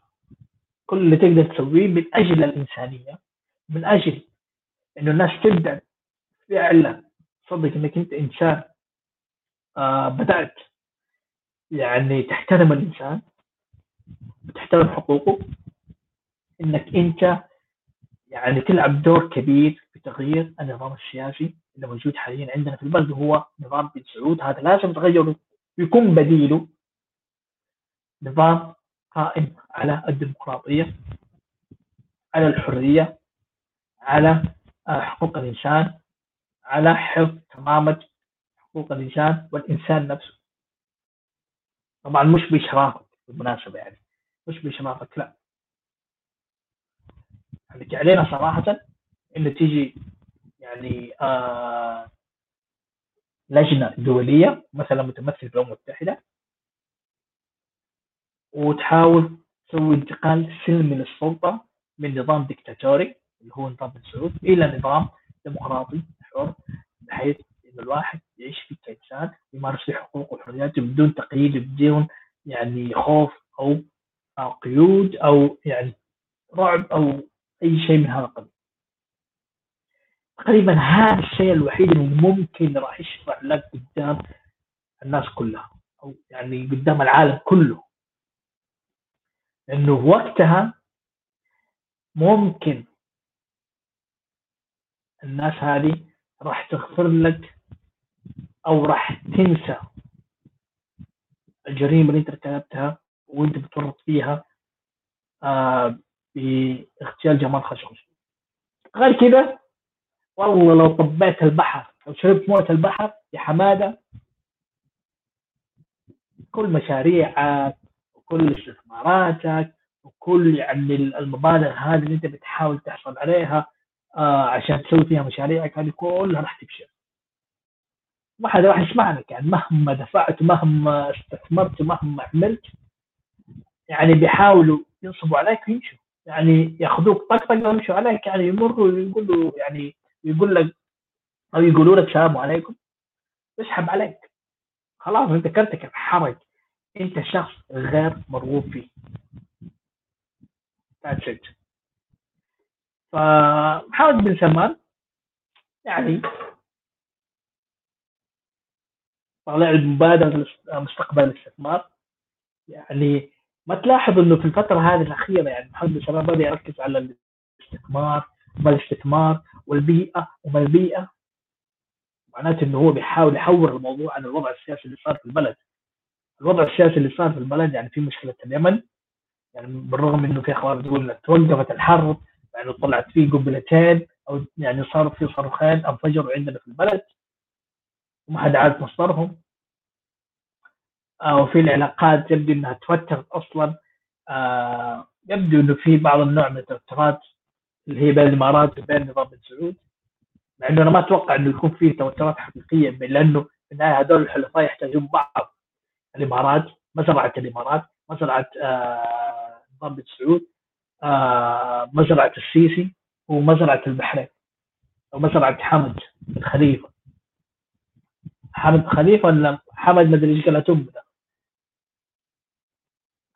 كل اللي تقدر تسويه من أجل الإنسانية من أجل إنه الناس تبدأ فعلا تصدق إنك أنت إنسان آه بدأت يعني تحترم الإنسان وتحترم حقوقه. إنك أنت يعني تلعب دور كبير في تغيير النظام السياسي اللي موجود حاليا عندنا في البلد وهو نظام بن سعود. هذا لازم تغيره يكون بديله نظام قائم على الديمقراطية على الحرية على آه، حقوق الإنسان. على حفظ كرامة حقوق الإنسان والإنسان نفسه. طبعا مش بإشرافك بالمناسبة يعني مش بإشرافك لا. يعني علينا صراحة إنه تيجي يعني آه لجنة دولية مثلا متمثل في الأمم المتحدة وتحاول تسوي انتقال سلمي للسلطة من نظام ديكتاتوري اللي هو نظام بن سعود إلى نظام ديمقراطي. حر بحيث إن الواحد يعيش فيه كإنسان يمارس حقوقه وحرياته بدون تقييد بدون يعني خوف أو قيود أو يعني رعب أو أي شيء من هذا القبيل. تقريبا هذا الشيء الوحيد اللي ممكن راح يشفع لك قدام الناس كلها أو يعني قدام العالم كله. لأنه وقتها ممكن الناس هذه راح تغفر لك أو راح تنسى الجريمة اللي أنت ارتكبتها وأنت بتورط فيها آه باغتيال جمال خشوش غير كذا والله لو طبيت البحر لو شربت موية البحر يا حمادة كل مشاريعك وكل استثماراتك وكل يعني المبالغ هذه اللي أنت بتحاول تحصل عليها آه عشان تسوي فيها مشاريعك هذه كلها راح تفشل. ما حدا راح يسمع لك يعني مهما دفعت مهما استثمرت مهما عملت يعني بيحاولوا ينصبوا عليك ويمشوا. يعني ياخذوك طقطقه ويمشوا عليك يعني يمروا ويقولوا يعني يقول لك أو يقولوا لك السلام عليكم يسحب عليك. خلاص أنت كرتك انحرق أنت شخص غير مرغوب فيه. That's it. فمحمد بن سلمان يعني طالع المبادرة مستقبل الاستثمار. يعني ما تلاحظ إنه في الفترة هذه الأخيرة يعني محمد بن سلمان بدأ يركز على الاستثمار وما الاستثمار والبيئة وما البيئة. معناته إنه هو بيحاول يحور الموضوع عن الوضع السياسي اللي صار في البلد. الوضع السياسي اللي صار في البلد يعني في مشكلة اليمن. يعني بالرغم إنه في أخبار انها توقفت الحرب يعني طلعت فيه قنبلتين أو يعني صار في صاروخين انفجروا عندنا في البلد وما حد عارف مصدرهم. آه وفي العلاقات يبدو إنها توترت أصلا. آه يبدو إنه في بعض النوع من التوترات اللي هي بين الإمارات وبين نظام سعود مع إنه أنا ما أتوقع إنه يكون في توترات حقيقية لأنه في النهاية هذول الحلفاء يحتاجون بعض. الإمارات مزرعه الإمارات مزرعه آه نظام بن سعود مزرعة السيسي ومزرعة البحرين أو مزرعه حمد الخليفه حمد خليفة ولا حمد مدري إيش قالت امه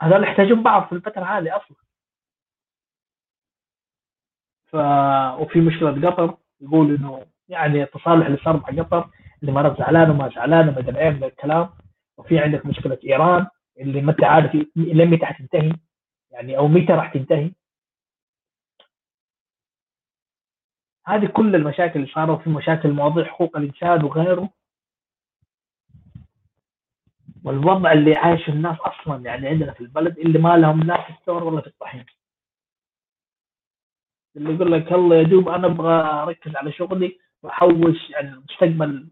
هذول يحتاجون بعض في الفترة هذه أصلا. ف وفي مشكلة قطر يقول إنه يعني التصالح اللي صار مع قطر الامارات زعلان وما زعلان وما أدري إيه من الكلام. وفي عندك مشكلة إيران اللي ما انت عارف لين متى حتنتهي يعني أو متى راح تنتهي؟ هذه كل المشاكل اللي صاروا في مشاكل مواضيع حقوق الإنسان وغيره. والوضع اللي عايشه الناس أصلا يعني عندنا في البلد اللي ما لهم لا في الثور ولا في الطحين. اللي يقول لك الله يا دوب أنا أبغى أركز على شغلي وأحوش يعني المستقبل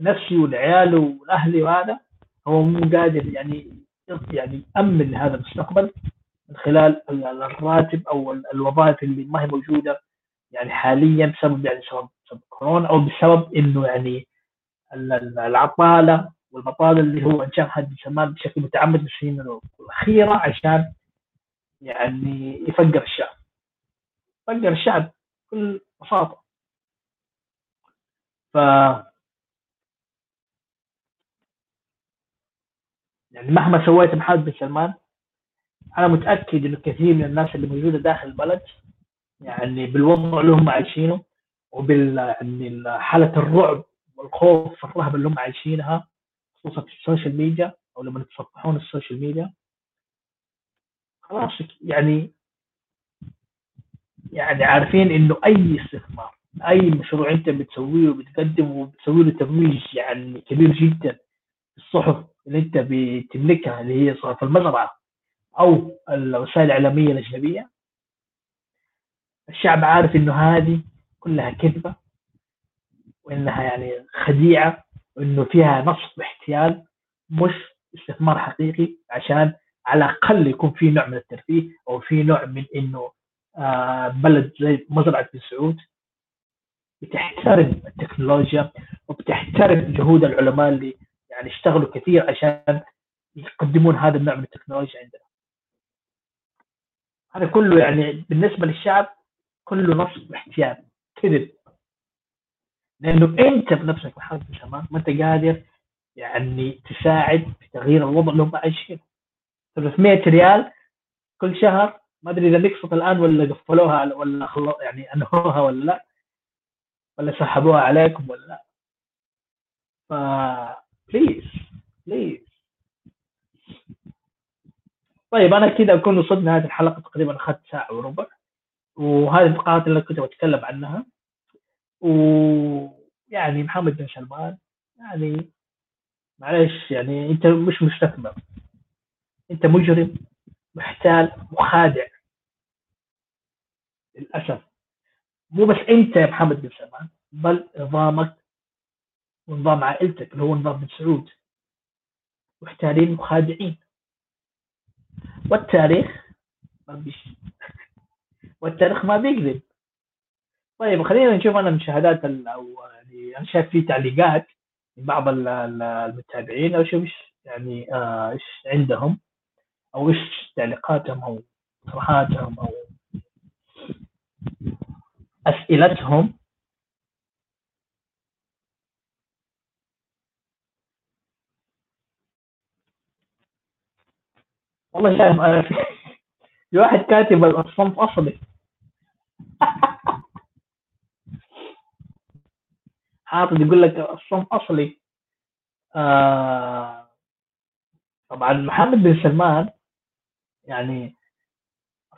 نفسي ولعيالي ولاهلي وهذا هو مو قادر يعني يعني يامن هذا المستقبل. من خلال الراتب أو الوظائف اللي ما هي موجودة يعني حاليا بسبب يعني سبب, بسبب كورونا أو بسبب إنه يعني العطالة والبطالة اللي هو إنشاء هذه الشمال بشكل متعمد في السنين الأخيرة عشان يعني يفقر الشعب. فقر الشعب بكل بساطة. ف يعني مهما سويت محمد بن سلمان أنا متأكد انه كثير من الناس اللي موجودة داخل البلد يعني بالوضع اللي هم عايشينه وبال يعني حالة الرعب والخوف والرهبه اللي هم عايشينها خصوصا في ال social media أو لما يتصفحون ال social media. خلاص يعني يعني عارفين إنه أي استثمار أي مشروع أنت بتسويه وبتقدم وبتسوي له ترويج يعني كبير جدا الصحف اللي أنت بتملكها اللي هي صحف المزرعة أو الوسائل الإعلامية الأجنبية. الشعب عارف إنه هذه كلها كذبة وإنها يعني خديعة وإنه فيها نصب واحتيال مش استثمار حقيقي عشان على الأقل يكون في نوع من الترفيه أو في نوع من إنه آه بلد زي مزرعة بن سعود بتحترم التكنولوجيا وبتحترم جهود العلماء اللي يعني اشتغلوا كثير عشان يقدمون هذا النوع من التكنولوجيا عندنا. هذا كله يعني بالنسبة للشعب كله نصب واحتيال كذب. لأنه أنت بنفسك محمد سلمان ما أنت قادر يعني تساعد في تغيير الوضع اللي هم عايشينه 300 ريال كل شهر ما أدري إذا نقصت الآن ولا قفلوها ولا خلو يعني أنهوها ولا لا ولا سحبوها عليكم ولا لا. ف please please طيب أنا كذا أكون وصلنا هذه الحلقة تقريبا أخذت ساعة وربع وهذه النقاط اللي كنت بتكلم عنها. ويعني محمد بن سلمان يعني معلش يعني أنت مش مستثمر. أنت مجرم محتال مخادع. للأسف. مو بس أنت يا محمد بن سلمان بل نظامك ونظام عائلتك اللي هو نظام بن سعود. محتالين مخادعين. والتاريخ ما بيش. والتاريخ ما بيكذب. طيب خلينا نشوف أنا المشاهدات أو يعني أنا شايف في تعليقات من بعض المتابعين أو شوف إيش يعني آه، إيش عندهم أو إيش تعليقاتهم أو اقتراحاتهم أو أسئلتهم. والله شايف أنا في, في واحد كاتب الصنف أصلي. حاطط يقول لك الصنف أصلي. آه طبعا محمد بن سلمان يعني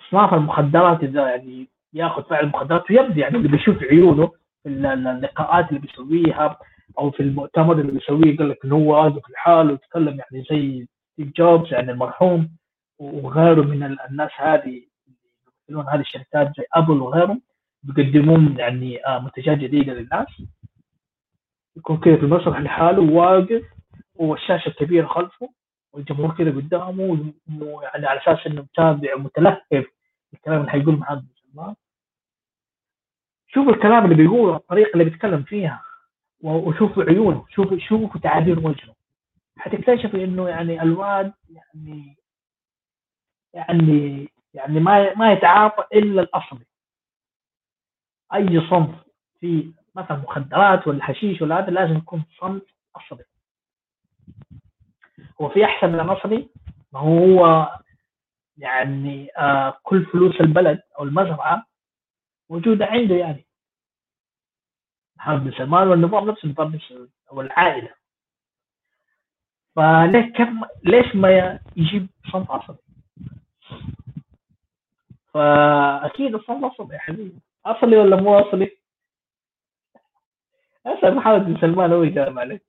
أصناف المخدرات إذا يعني يأخذ فعل المخدرات ويبدو يعني اللي بيشوف عيونه في اللقاءات اللي بيسويها أو في المؤتمر اللي بيسويه قال لك إنه هو واقف لحاله ويتكلم يعني زي ستيف جوبز يعني المرحوم. وغيره من الناس هذه يمثلون هذه الشركات زي ابل وغيرهم بيقدمون يعني آه، منتجات جديدة للناس. يكون كذا في المسرح لحاله واقف والشاشه الكبيرة خلفه والجمهور كذا قدامه يعني على أساس إنه متابع ومتلهف الكلام اللي حيقول محمد سلمان. شوف الكلام اللي بيقوله الطريقة اللي بيتكلم فيها وشوفوا عيونه شوفوا شوفوا تعابير وجهه. حتكتشف إنه يعني الواد يعني يعني يعني ما ما يتعاطى إلا الأصلي. أي صنف في مثلا مخدرات ولا حشيش ولا هذا لازم يكون صنف أصلي. هو في أحسن من الأصلي؟ ما هو يعني آه كل فلوس البلد أو المزرعه موجودة عنده يعني. بن سلمان والنظام نفسه النظام أو العائله فليه كم ليش ما يجيب صنف أصلي؟ فأكيد الصنف اصلي يا حبيبي أصلي ولا مو أصلي؟ أسأل محمد بن سلمان هو يجاوب عليك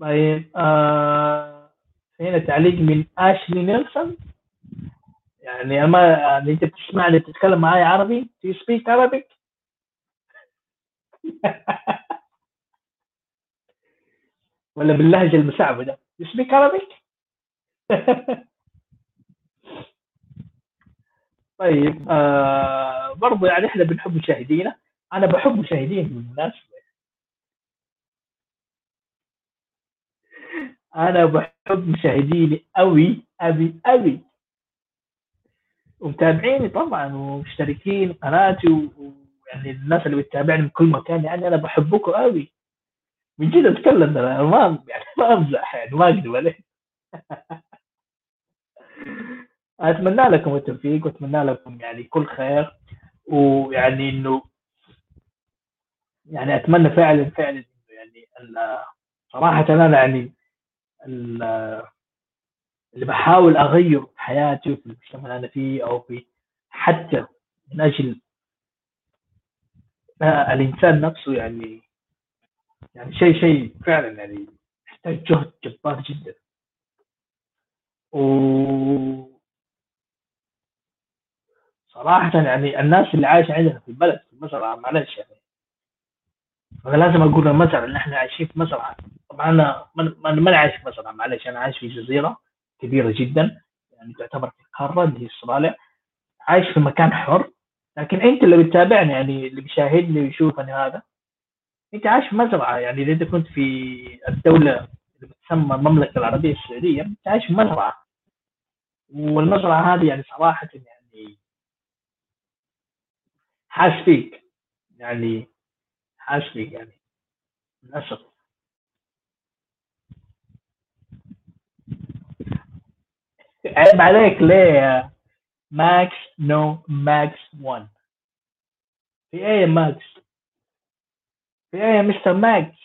طيب آه هنا تعليق من أشلي نيلسون يعني ما يعني أنت بتسمعني بتتكلم معي عربي؟ Do you speak Arabic؟ ولا باللهجة المسعبده You speak Arabic؟ طيب آه برضو يعني إحنا بنحب مشاهدينا. أنا بحب مشاهديني بالمناسبه أنا بحب مشاهديني قوي قوي قوي ومتابعيني طبعا ومشتركين قناتي ويعني الناس اللي بتتابعني من كل مكان يعني أنا بحبكم قوي من جد أتكلم ما يعني ما أمزح يعني ما أكذب عليك. أتمنى لكم التوفيق وأتمنى لكم يعني كل خير. ويعني إنه يعني أتمنى فعلا فعلا يعني صراحة أنا يعني اللي بحاول اغيره في حياتي وفي المجتمع اللي أنا فيه أو في حتى من أجل الإنسان نفسه يعني يعني شيء شيء فعلا يعني يحتاج جهد جبار جدا. و صراحة يعني الناس اللي عايشة عندنا في البلد في المزرعة معلش يعني. أنا لازم أقول المزرعة اللي إحنا عايشين في مزرعة طبعا أنا ما أنا عايش في مزرعة معلش أنا عايش في جزيرة كبيرة جدا يعني تعتبر في قارة اللي هي أستراليا. عايش في مكان حر لكن أنت اللي بتتابعني يعني اللي بيشاهدني ويشوفني هذا. أنت عايش في مزرعة يعني إذا أنت كنت في الدولة اللي بتسمى المملكة العربية السعودية أنت عايش في مزرعة والمزرعة هذه يعني صراحة يعني حاس فيك يعني حاس فيك يعني. للأسف. عيب عليك ليه ماكس نو ماكس 1 في إيه يا ماكس في إيه يا مستر ماكس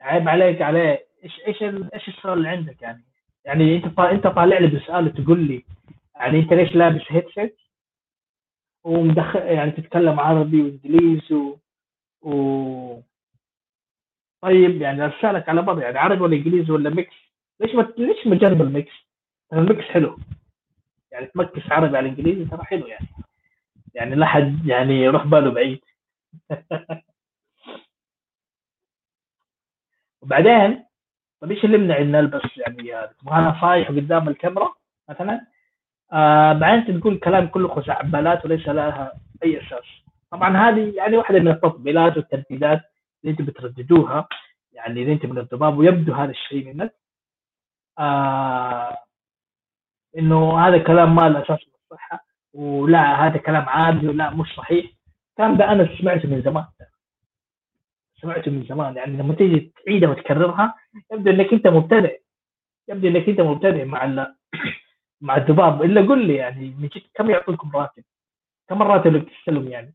عيب عليك عليه. إيش إيش إيش السؤال اللي عندك يعني؟ يعني أنت أنت طالع لي بسؤال تقول لي يعني أنت ليش لابس headset ومدخل يعني تتكلم عربي وانجليزي و... و... طيب يعني ارسلك على بعض يعني عربي ولا انجليزي ولا mix ليش ما ليش ما تجرب ال mix؟ ال mix حلو. يعني تمكس عربي على إنجليزي ترى حلو يعني. يعني لا حد يعني يروح باله بعيد. وبعدين طيب إيش اللي يمنع ان نلبس يعني تبغى أنا صايح قدام الكاميرا مثلا؟ آه بعدين تقول كلام كله خزعبلات وليس لها أي أساس. طبعا هذه يعني واحدة من التطبيلات والترديدات اللي انت بترددوها يعني اذا انت من الضباب ويبدو هذا الشيء منك. آه إنه هذا كلام ما له أساس من الصحة ولا هذا كلام عادي ولا مش صحيح. الكلام ده أنا سمعته من زمان. سمعته من زمان. يعني لما تيجي تعيدها وتكررها يبدو إنك أنت مبتدئ. يبدو إنك أنت مبتدئ مع مع الذباب إلا قل لي يعني من كم يعطونكم راتب؟ كم الراتب اللي بتستلم يعني؟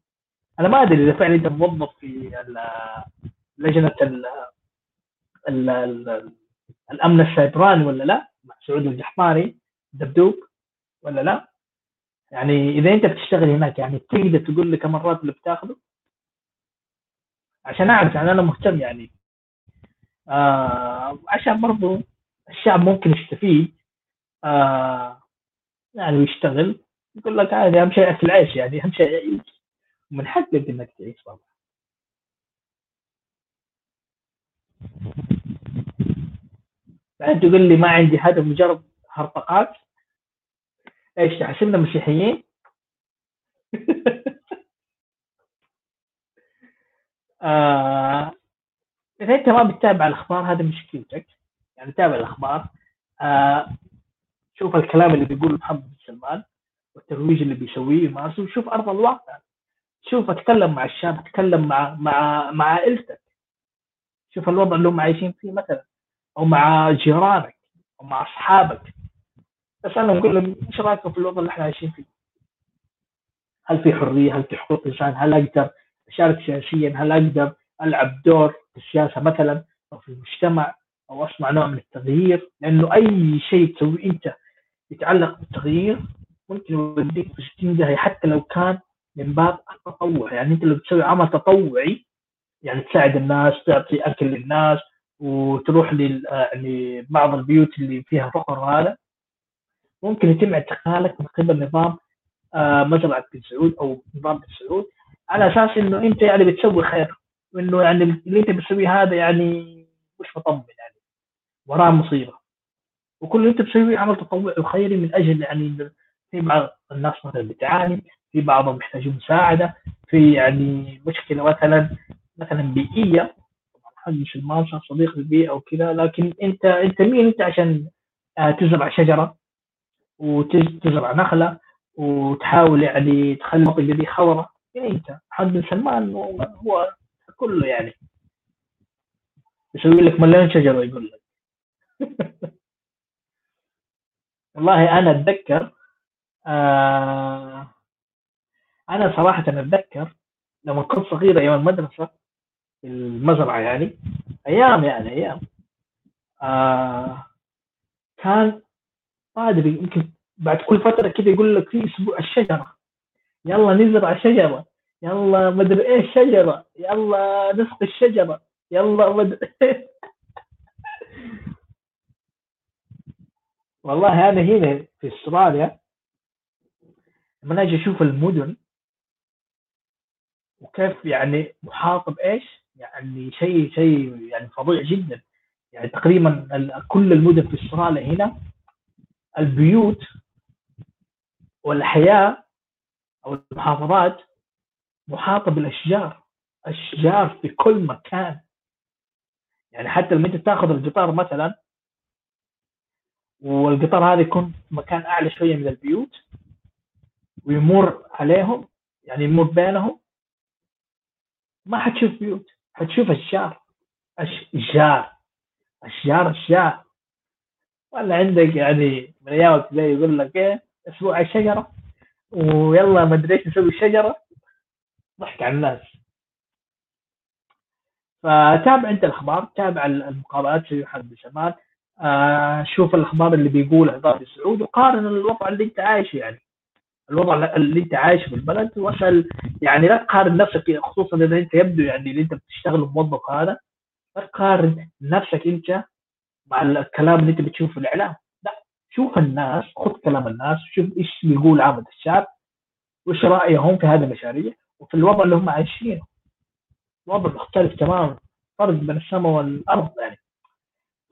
أنا ما أدري إذا فعلا انت موظف في لجنة ال ال ال الأمن السيبراني ولا لا؟ مع سعود الجحماني دبدوب ولا لا؟ يعني إذا أنت بتشتغل هناك يعني تقدر تقول لي كم الراتب اللي بتاخذه؟ عشان أعرف يعني أنا مهتم يعني آه عشان برضو الشعب ممكن يستفيد آه يعني ويشتغل يقول لك عادي أهم شيء أكل عيش يعني أهم شيء يعيش. من حقك إنك تعيش طبعا. بعدين تقول لي ما عندي هدف مجرد هرطقات. إيش تحسبنا مسيحيين؟ آه إذا أنت ما بتتابع الأخبار هذا مشكلتك. يعني تابع الأخبار. آه شوف الكلام اللي بيقوله محمد بن سلمان والترويج اللي بيسويه مارسو وشوف أرض الواقع شوف أتكلم مع الشاب أتكلم مع مع مع عائلتك شوف الوضع اللي هم عايشين فيه مثلا أو مع جيرانك أو مع أصحابك أسألهم قول لهم إيش رأيكم في الوضع اللي إحنا عايشين فيه؟ هل في حرية؟ هل في حقوق إنسان؟ هل أقدر أشارك سياسيا؟ هل أقدر ألعب دور في السياسة مثلا أو في المجتمع أو اصنع نوع من التغيير؟ لأنه أي شيء تسويه أنت يتعلق بالتغيير ممكن يوديك في 60 جهه حتى لو كان من باب التطوع يعني أنت لو بتسوي عمل تطوعي يعني تساعد الناس تعطي أكل للناس وتروح لبعض البيوت اللي فيها فقر وهذا ممكن يتم اعتقالك من قبل نظام آه، مزرعة بن سعود أو نظام بن سعود على أساس إنه أنت يعني بتسوي خير وإنه يعني اللي أنت بتسويه هذا يعني مش مطمن يعني وراه مصيبة. وكل اللي انت بتسويه عمل تطوعي وخيري من أجل يعني في بعض الناس مثلا بتعاني في بعضهم يحتاجون مساعدة في يعني مشكلة مثلا مثلا بيئية. حق مش المانشا صديق للبيئة أو كذا لكن أنت أنت مين؟ أنت عشان آه، تزرع شجرة وتزرع نخلة وتحاول يعني تخلي المنطقة دي خضراء. يعني أنت؟ بن سلمان هو كله يعني. يسوي لك مليون شجرة يقول لك. والله أنا أتذكر آه أنا صراحة أتذكر لما كنت صغير أيام المدرسة في المزرعة يعني أيام يعني أيام آه كان ما أدري يمكن بعد كل فترة كذا يقول لك في أسبوع الشجرة يلا نزرع شجرة يلا مدري إيش شجرة يلا نسقي الشجرة يلا مدري والله أنا هنا في استراليا. لما أجي أشوف المدن وكيف يعني محاط بايش؟ يعني شيء شيء يعني فظيع جدا. يعني تقريبا كل المدن في استراليا هنا البيوت والحياة أو المحافظات محاطه بالاشجار أشجار في كل مكان. يعني حتى لما أنت تاخذ القطار مثلا والقطار هذا يكون في مكان أعلى شوية من البيوت ويمر عليهم يعني يمر بينهم. ما حتشوف بيوت حتشوف أشجار. أشجار أشجار أشجار. ولا عندك يعني من أيام يقول لك إيه أسبوع الشجره ويلا ما أدري إيش نسوي الشجره ضحك على الناس. فتابع أنت الأخبار تابع المقابلات حرب شمال آه شوف الأخبار اللي بيقولها ضابط السعود وقارن الوضع اللي أنت عايشه يعني. الوضع اللي أنت عايش في البلد وأسأل يعني لا تقارن نفسك خصوصا إذا أنت يبدو يعني اللي أنت بتشتغل موظف هذا لا تقارن نفسك أنت مع الكلام اللي أنت بتشوفه في الإعلام. لا شوف الناس خذ كلام الناس شوف إيش بيقول عامة الشعب وإيش رأيهم في هذه المشاريع وفي الوضع اللي هم عايشينه. وضع مختلف تماما فرق بين السماء والأرض يعني.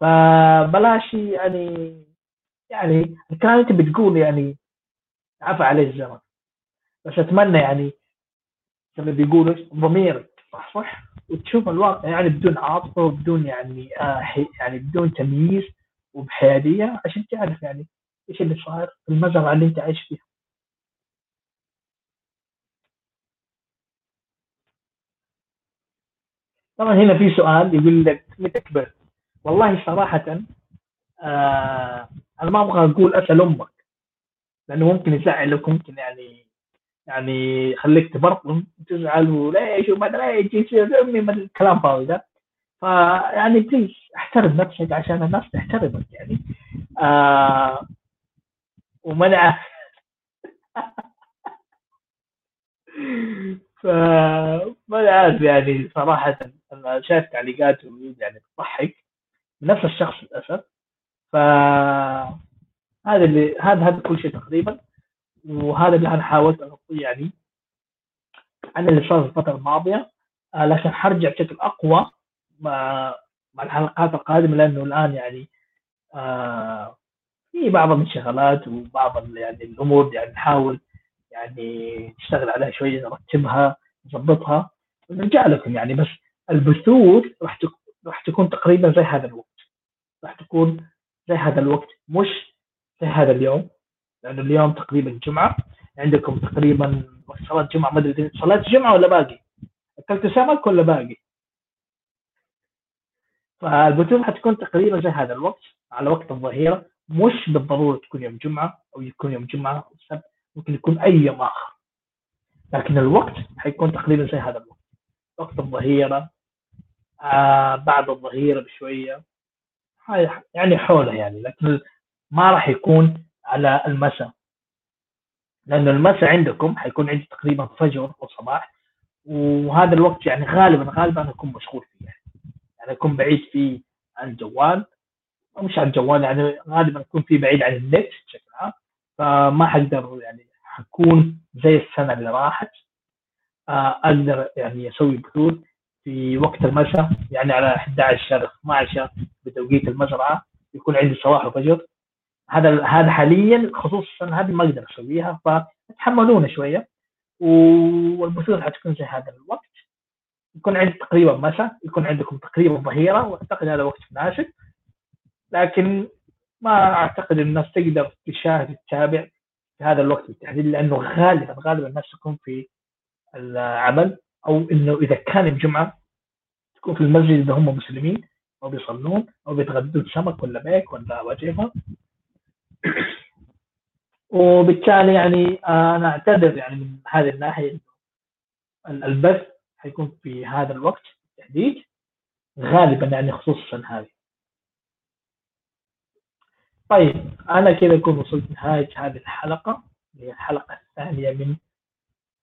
فبلاش يعني يعني الكلام اللي أنت بتقول يعني عفى عليه الزمن بس أتمنى يعني زي ما بيقولوا ضميرك صح وتشوف الواقع يعني بدون عاطفة وبدون يعني آه يعني بدون تمييز وبحيادية عشان تعرف يعني إيش اللي صاير في المزرعه اللي أنت عايش فيها. طبعا هنا في سؤال يقول لك متى كبرت؟ والله صراحة آه أنا ما أبغى أقول أسأل أمك لأنه ممكن يزعلك ممكن يعني يعني يخليك تبرطم وتزعل وليش وما أدري إيش يصير أمي من الكلام فاضي ده. فيعني بليز احترم نفسك عشان الناس تحترمك يعني. آه ومنع فما عارف يعني صراحة أنا شايف تعليقات يعني تضحك. نفس الشخص للأسف. ف هذا اللي هذا هذا كل شيء تقريبا. وهذا اللي أنا حاولت اغطيه يعني عن اللي صار الفترة الماضية. آه، لكن حرجع بشكل أقوى مع مع الحلقات القادمة لأنه الآن يعني آه في بعض الانشغالات وبعض يعني الأمور يعني نحاول يعني نشتغل عليها شوية نرتبها نظبطها. ونرجع لكم يعني بس البثوث راح راح تكون تقريبا زي هذا الوقت. راح تكون زي هذا الوقت مش زي هذا اليوم لأنه اليوم تقريبا جمعة. عندكم تقريبا صلاة جمعة ما أدري صلاة جمعة ولا باقي؟ أكلت سمك ولا باقي؟ فالبثوث حتكون تقريبا زي هذا الوقت على وقت الظهيرة. مش بالضرورة تكون يوم جمعة أو يكون يوم جمعة أو السبت ممكن يكون أي يوم آخر. لكن الوقت حيكون تقريبا زي هذا الوقت. وقت الظهيرة آه بعد الظهيرة بشوية. يعني حوله يعني لكن ما راح يكون على المساء. لأنه المساء عندكم حيكون عندي تقريبا فجر أو صباح وهذا الوقت يعني غالبا غالبا أكون مشغول فيه. يعني, يعني أكون بعيد فيه عن الجوال مش عن الجوال يعني غالبا أكون فيه بعيد عن النت بشكل عام. فما حقدر يعني حكون زي السنة اللي راحت. آه، أقدر يعني أسوي بثوث في وقت المساء يعني على 11 شهر 12 بتوقيت المزرعه يكون عندي صباح وفجر. هذا هذا حاليا خصوصا هذه ما أقدر أسويها فتحملونا شوية. والبثوث حتكون زي هذا الوقت. يكون عندي تقريبا مساء يكون عندكم تقريبا ظهيرة وأعتقد هذا وقت مناسب. لكن ما أعتقد الناس تقدر تشاهد تتابع في هذا الوقت بالتحديد لأنه غالبا غالبا الناس تكون في العمل أو إنه إذا كان الجمعة تكون في المسجد إذا هم مسلمين أو بيصلون أو بيتغدون سمك ولا بيك ولا وجبه وبالتالي يعني أنا أعتذر يعني من هذه الناحية البث حيكون في هذا الوقت بالتحديد غالبا يعني خصوصا هذه. طيب أنا كذا أكون وصلت نهاية هذه الحلقة هي الحلقة الثانية من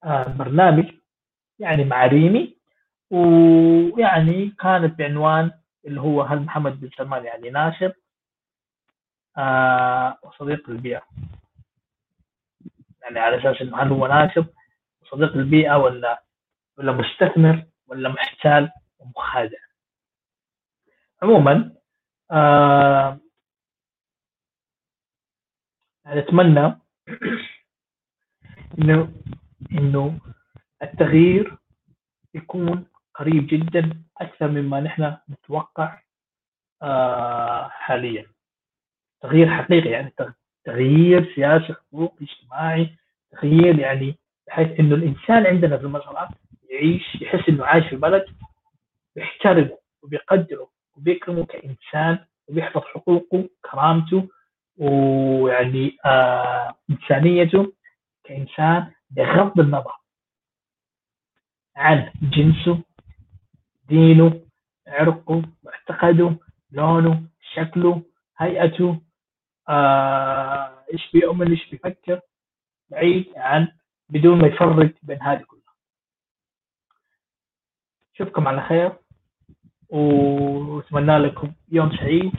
آه، برنامج يعني مع ريمي ويعني كانت بعنوان اللي هو هل محمد بن سلمان يعني ناشر؟ آه وصديق البيئة. يعني على أساس إنه هل هو ناشر وصديق البيئة ولا ولا مستثمر ولا محتال ومخادع. عموما آه يعني أتمنى إنه إنه التغيير يكون قريب جدا أكثر مما نحن نتوقع آه حاليا. تغيير حقيقي يعني تغيير سياسي حقوقي اجتماعي تغيير يعني بحيث إنه الإنسان عندنا في المزرعه يعيش يحس إنه عايش في بلد بيحترمه وبيقدره وبيكرمه كإنسان وبيحفظ حقوقه كرامته ويعني آه إنسانيته كإنسان بغض النظر عن جنسه دينه عرقه معتقده لونه شكله هيئته آه إيش بيؤمن إيش بيفكر بعيد عن بدون ما يفرق بين هذه كلها. أشوفكم على خير وأتمنى لكم يوم سعيد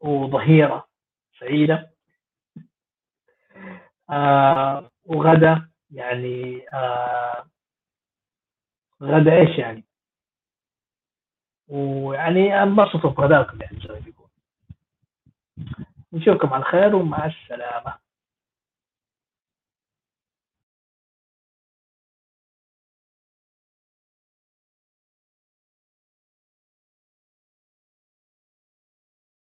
وظهيرة سعيدة. آه وغدا يعني آه غدا إيش يعني. ويعني انبسطوا بغداكم يعني زي ما نشوفكم على خير ومع السلامة.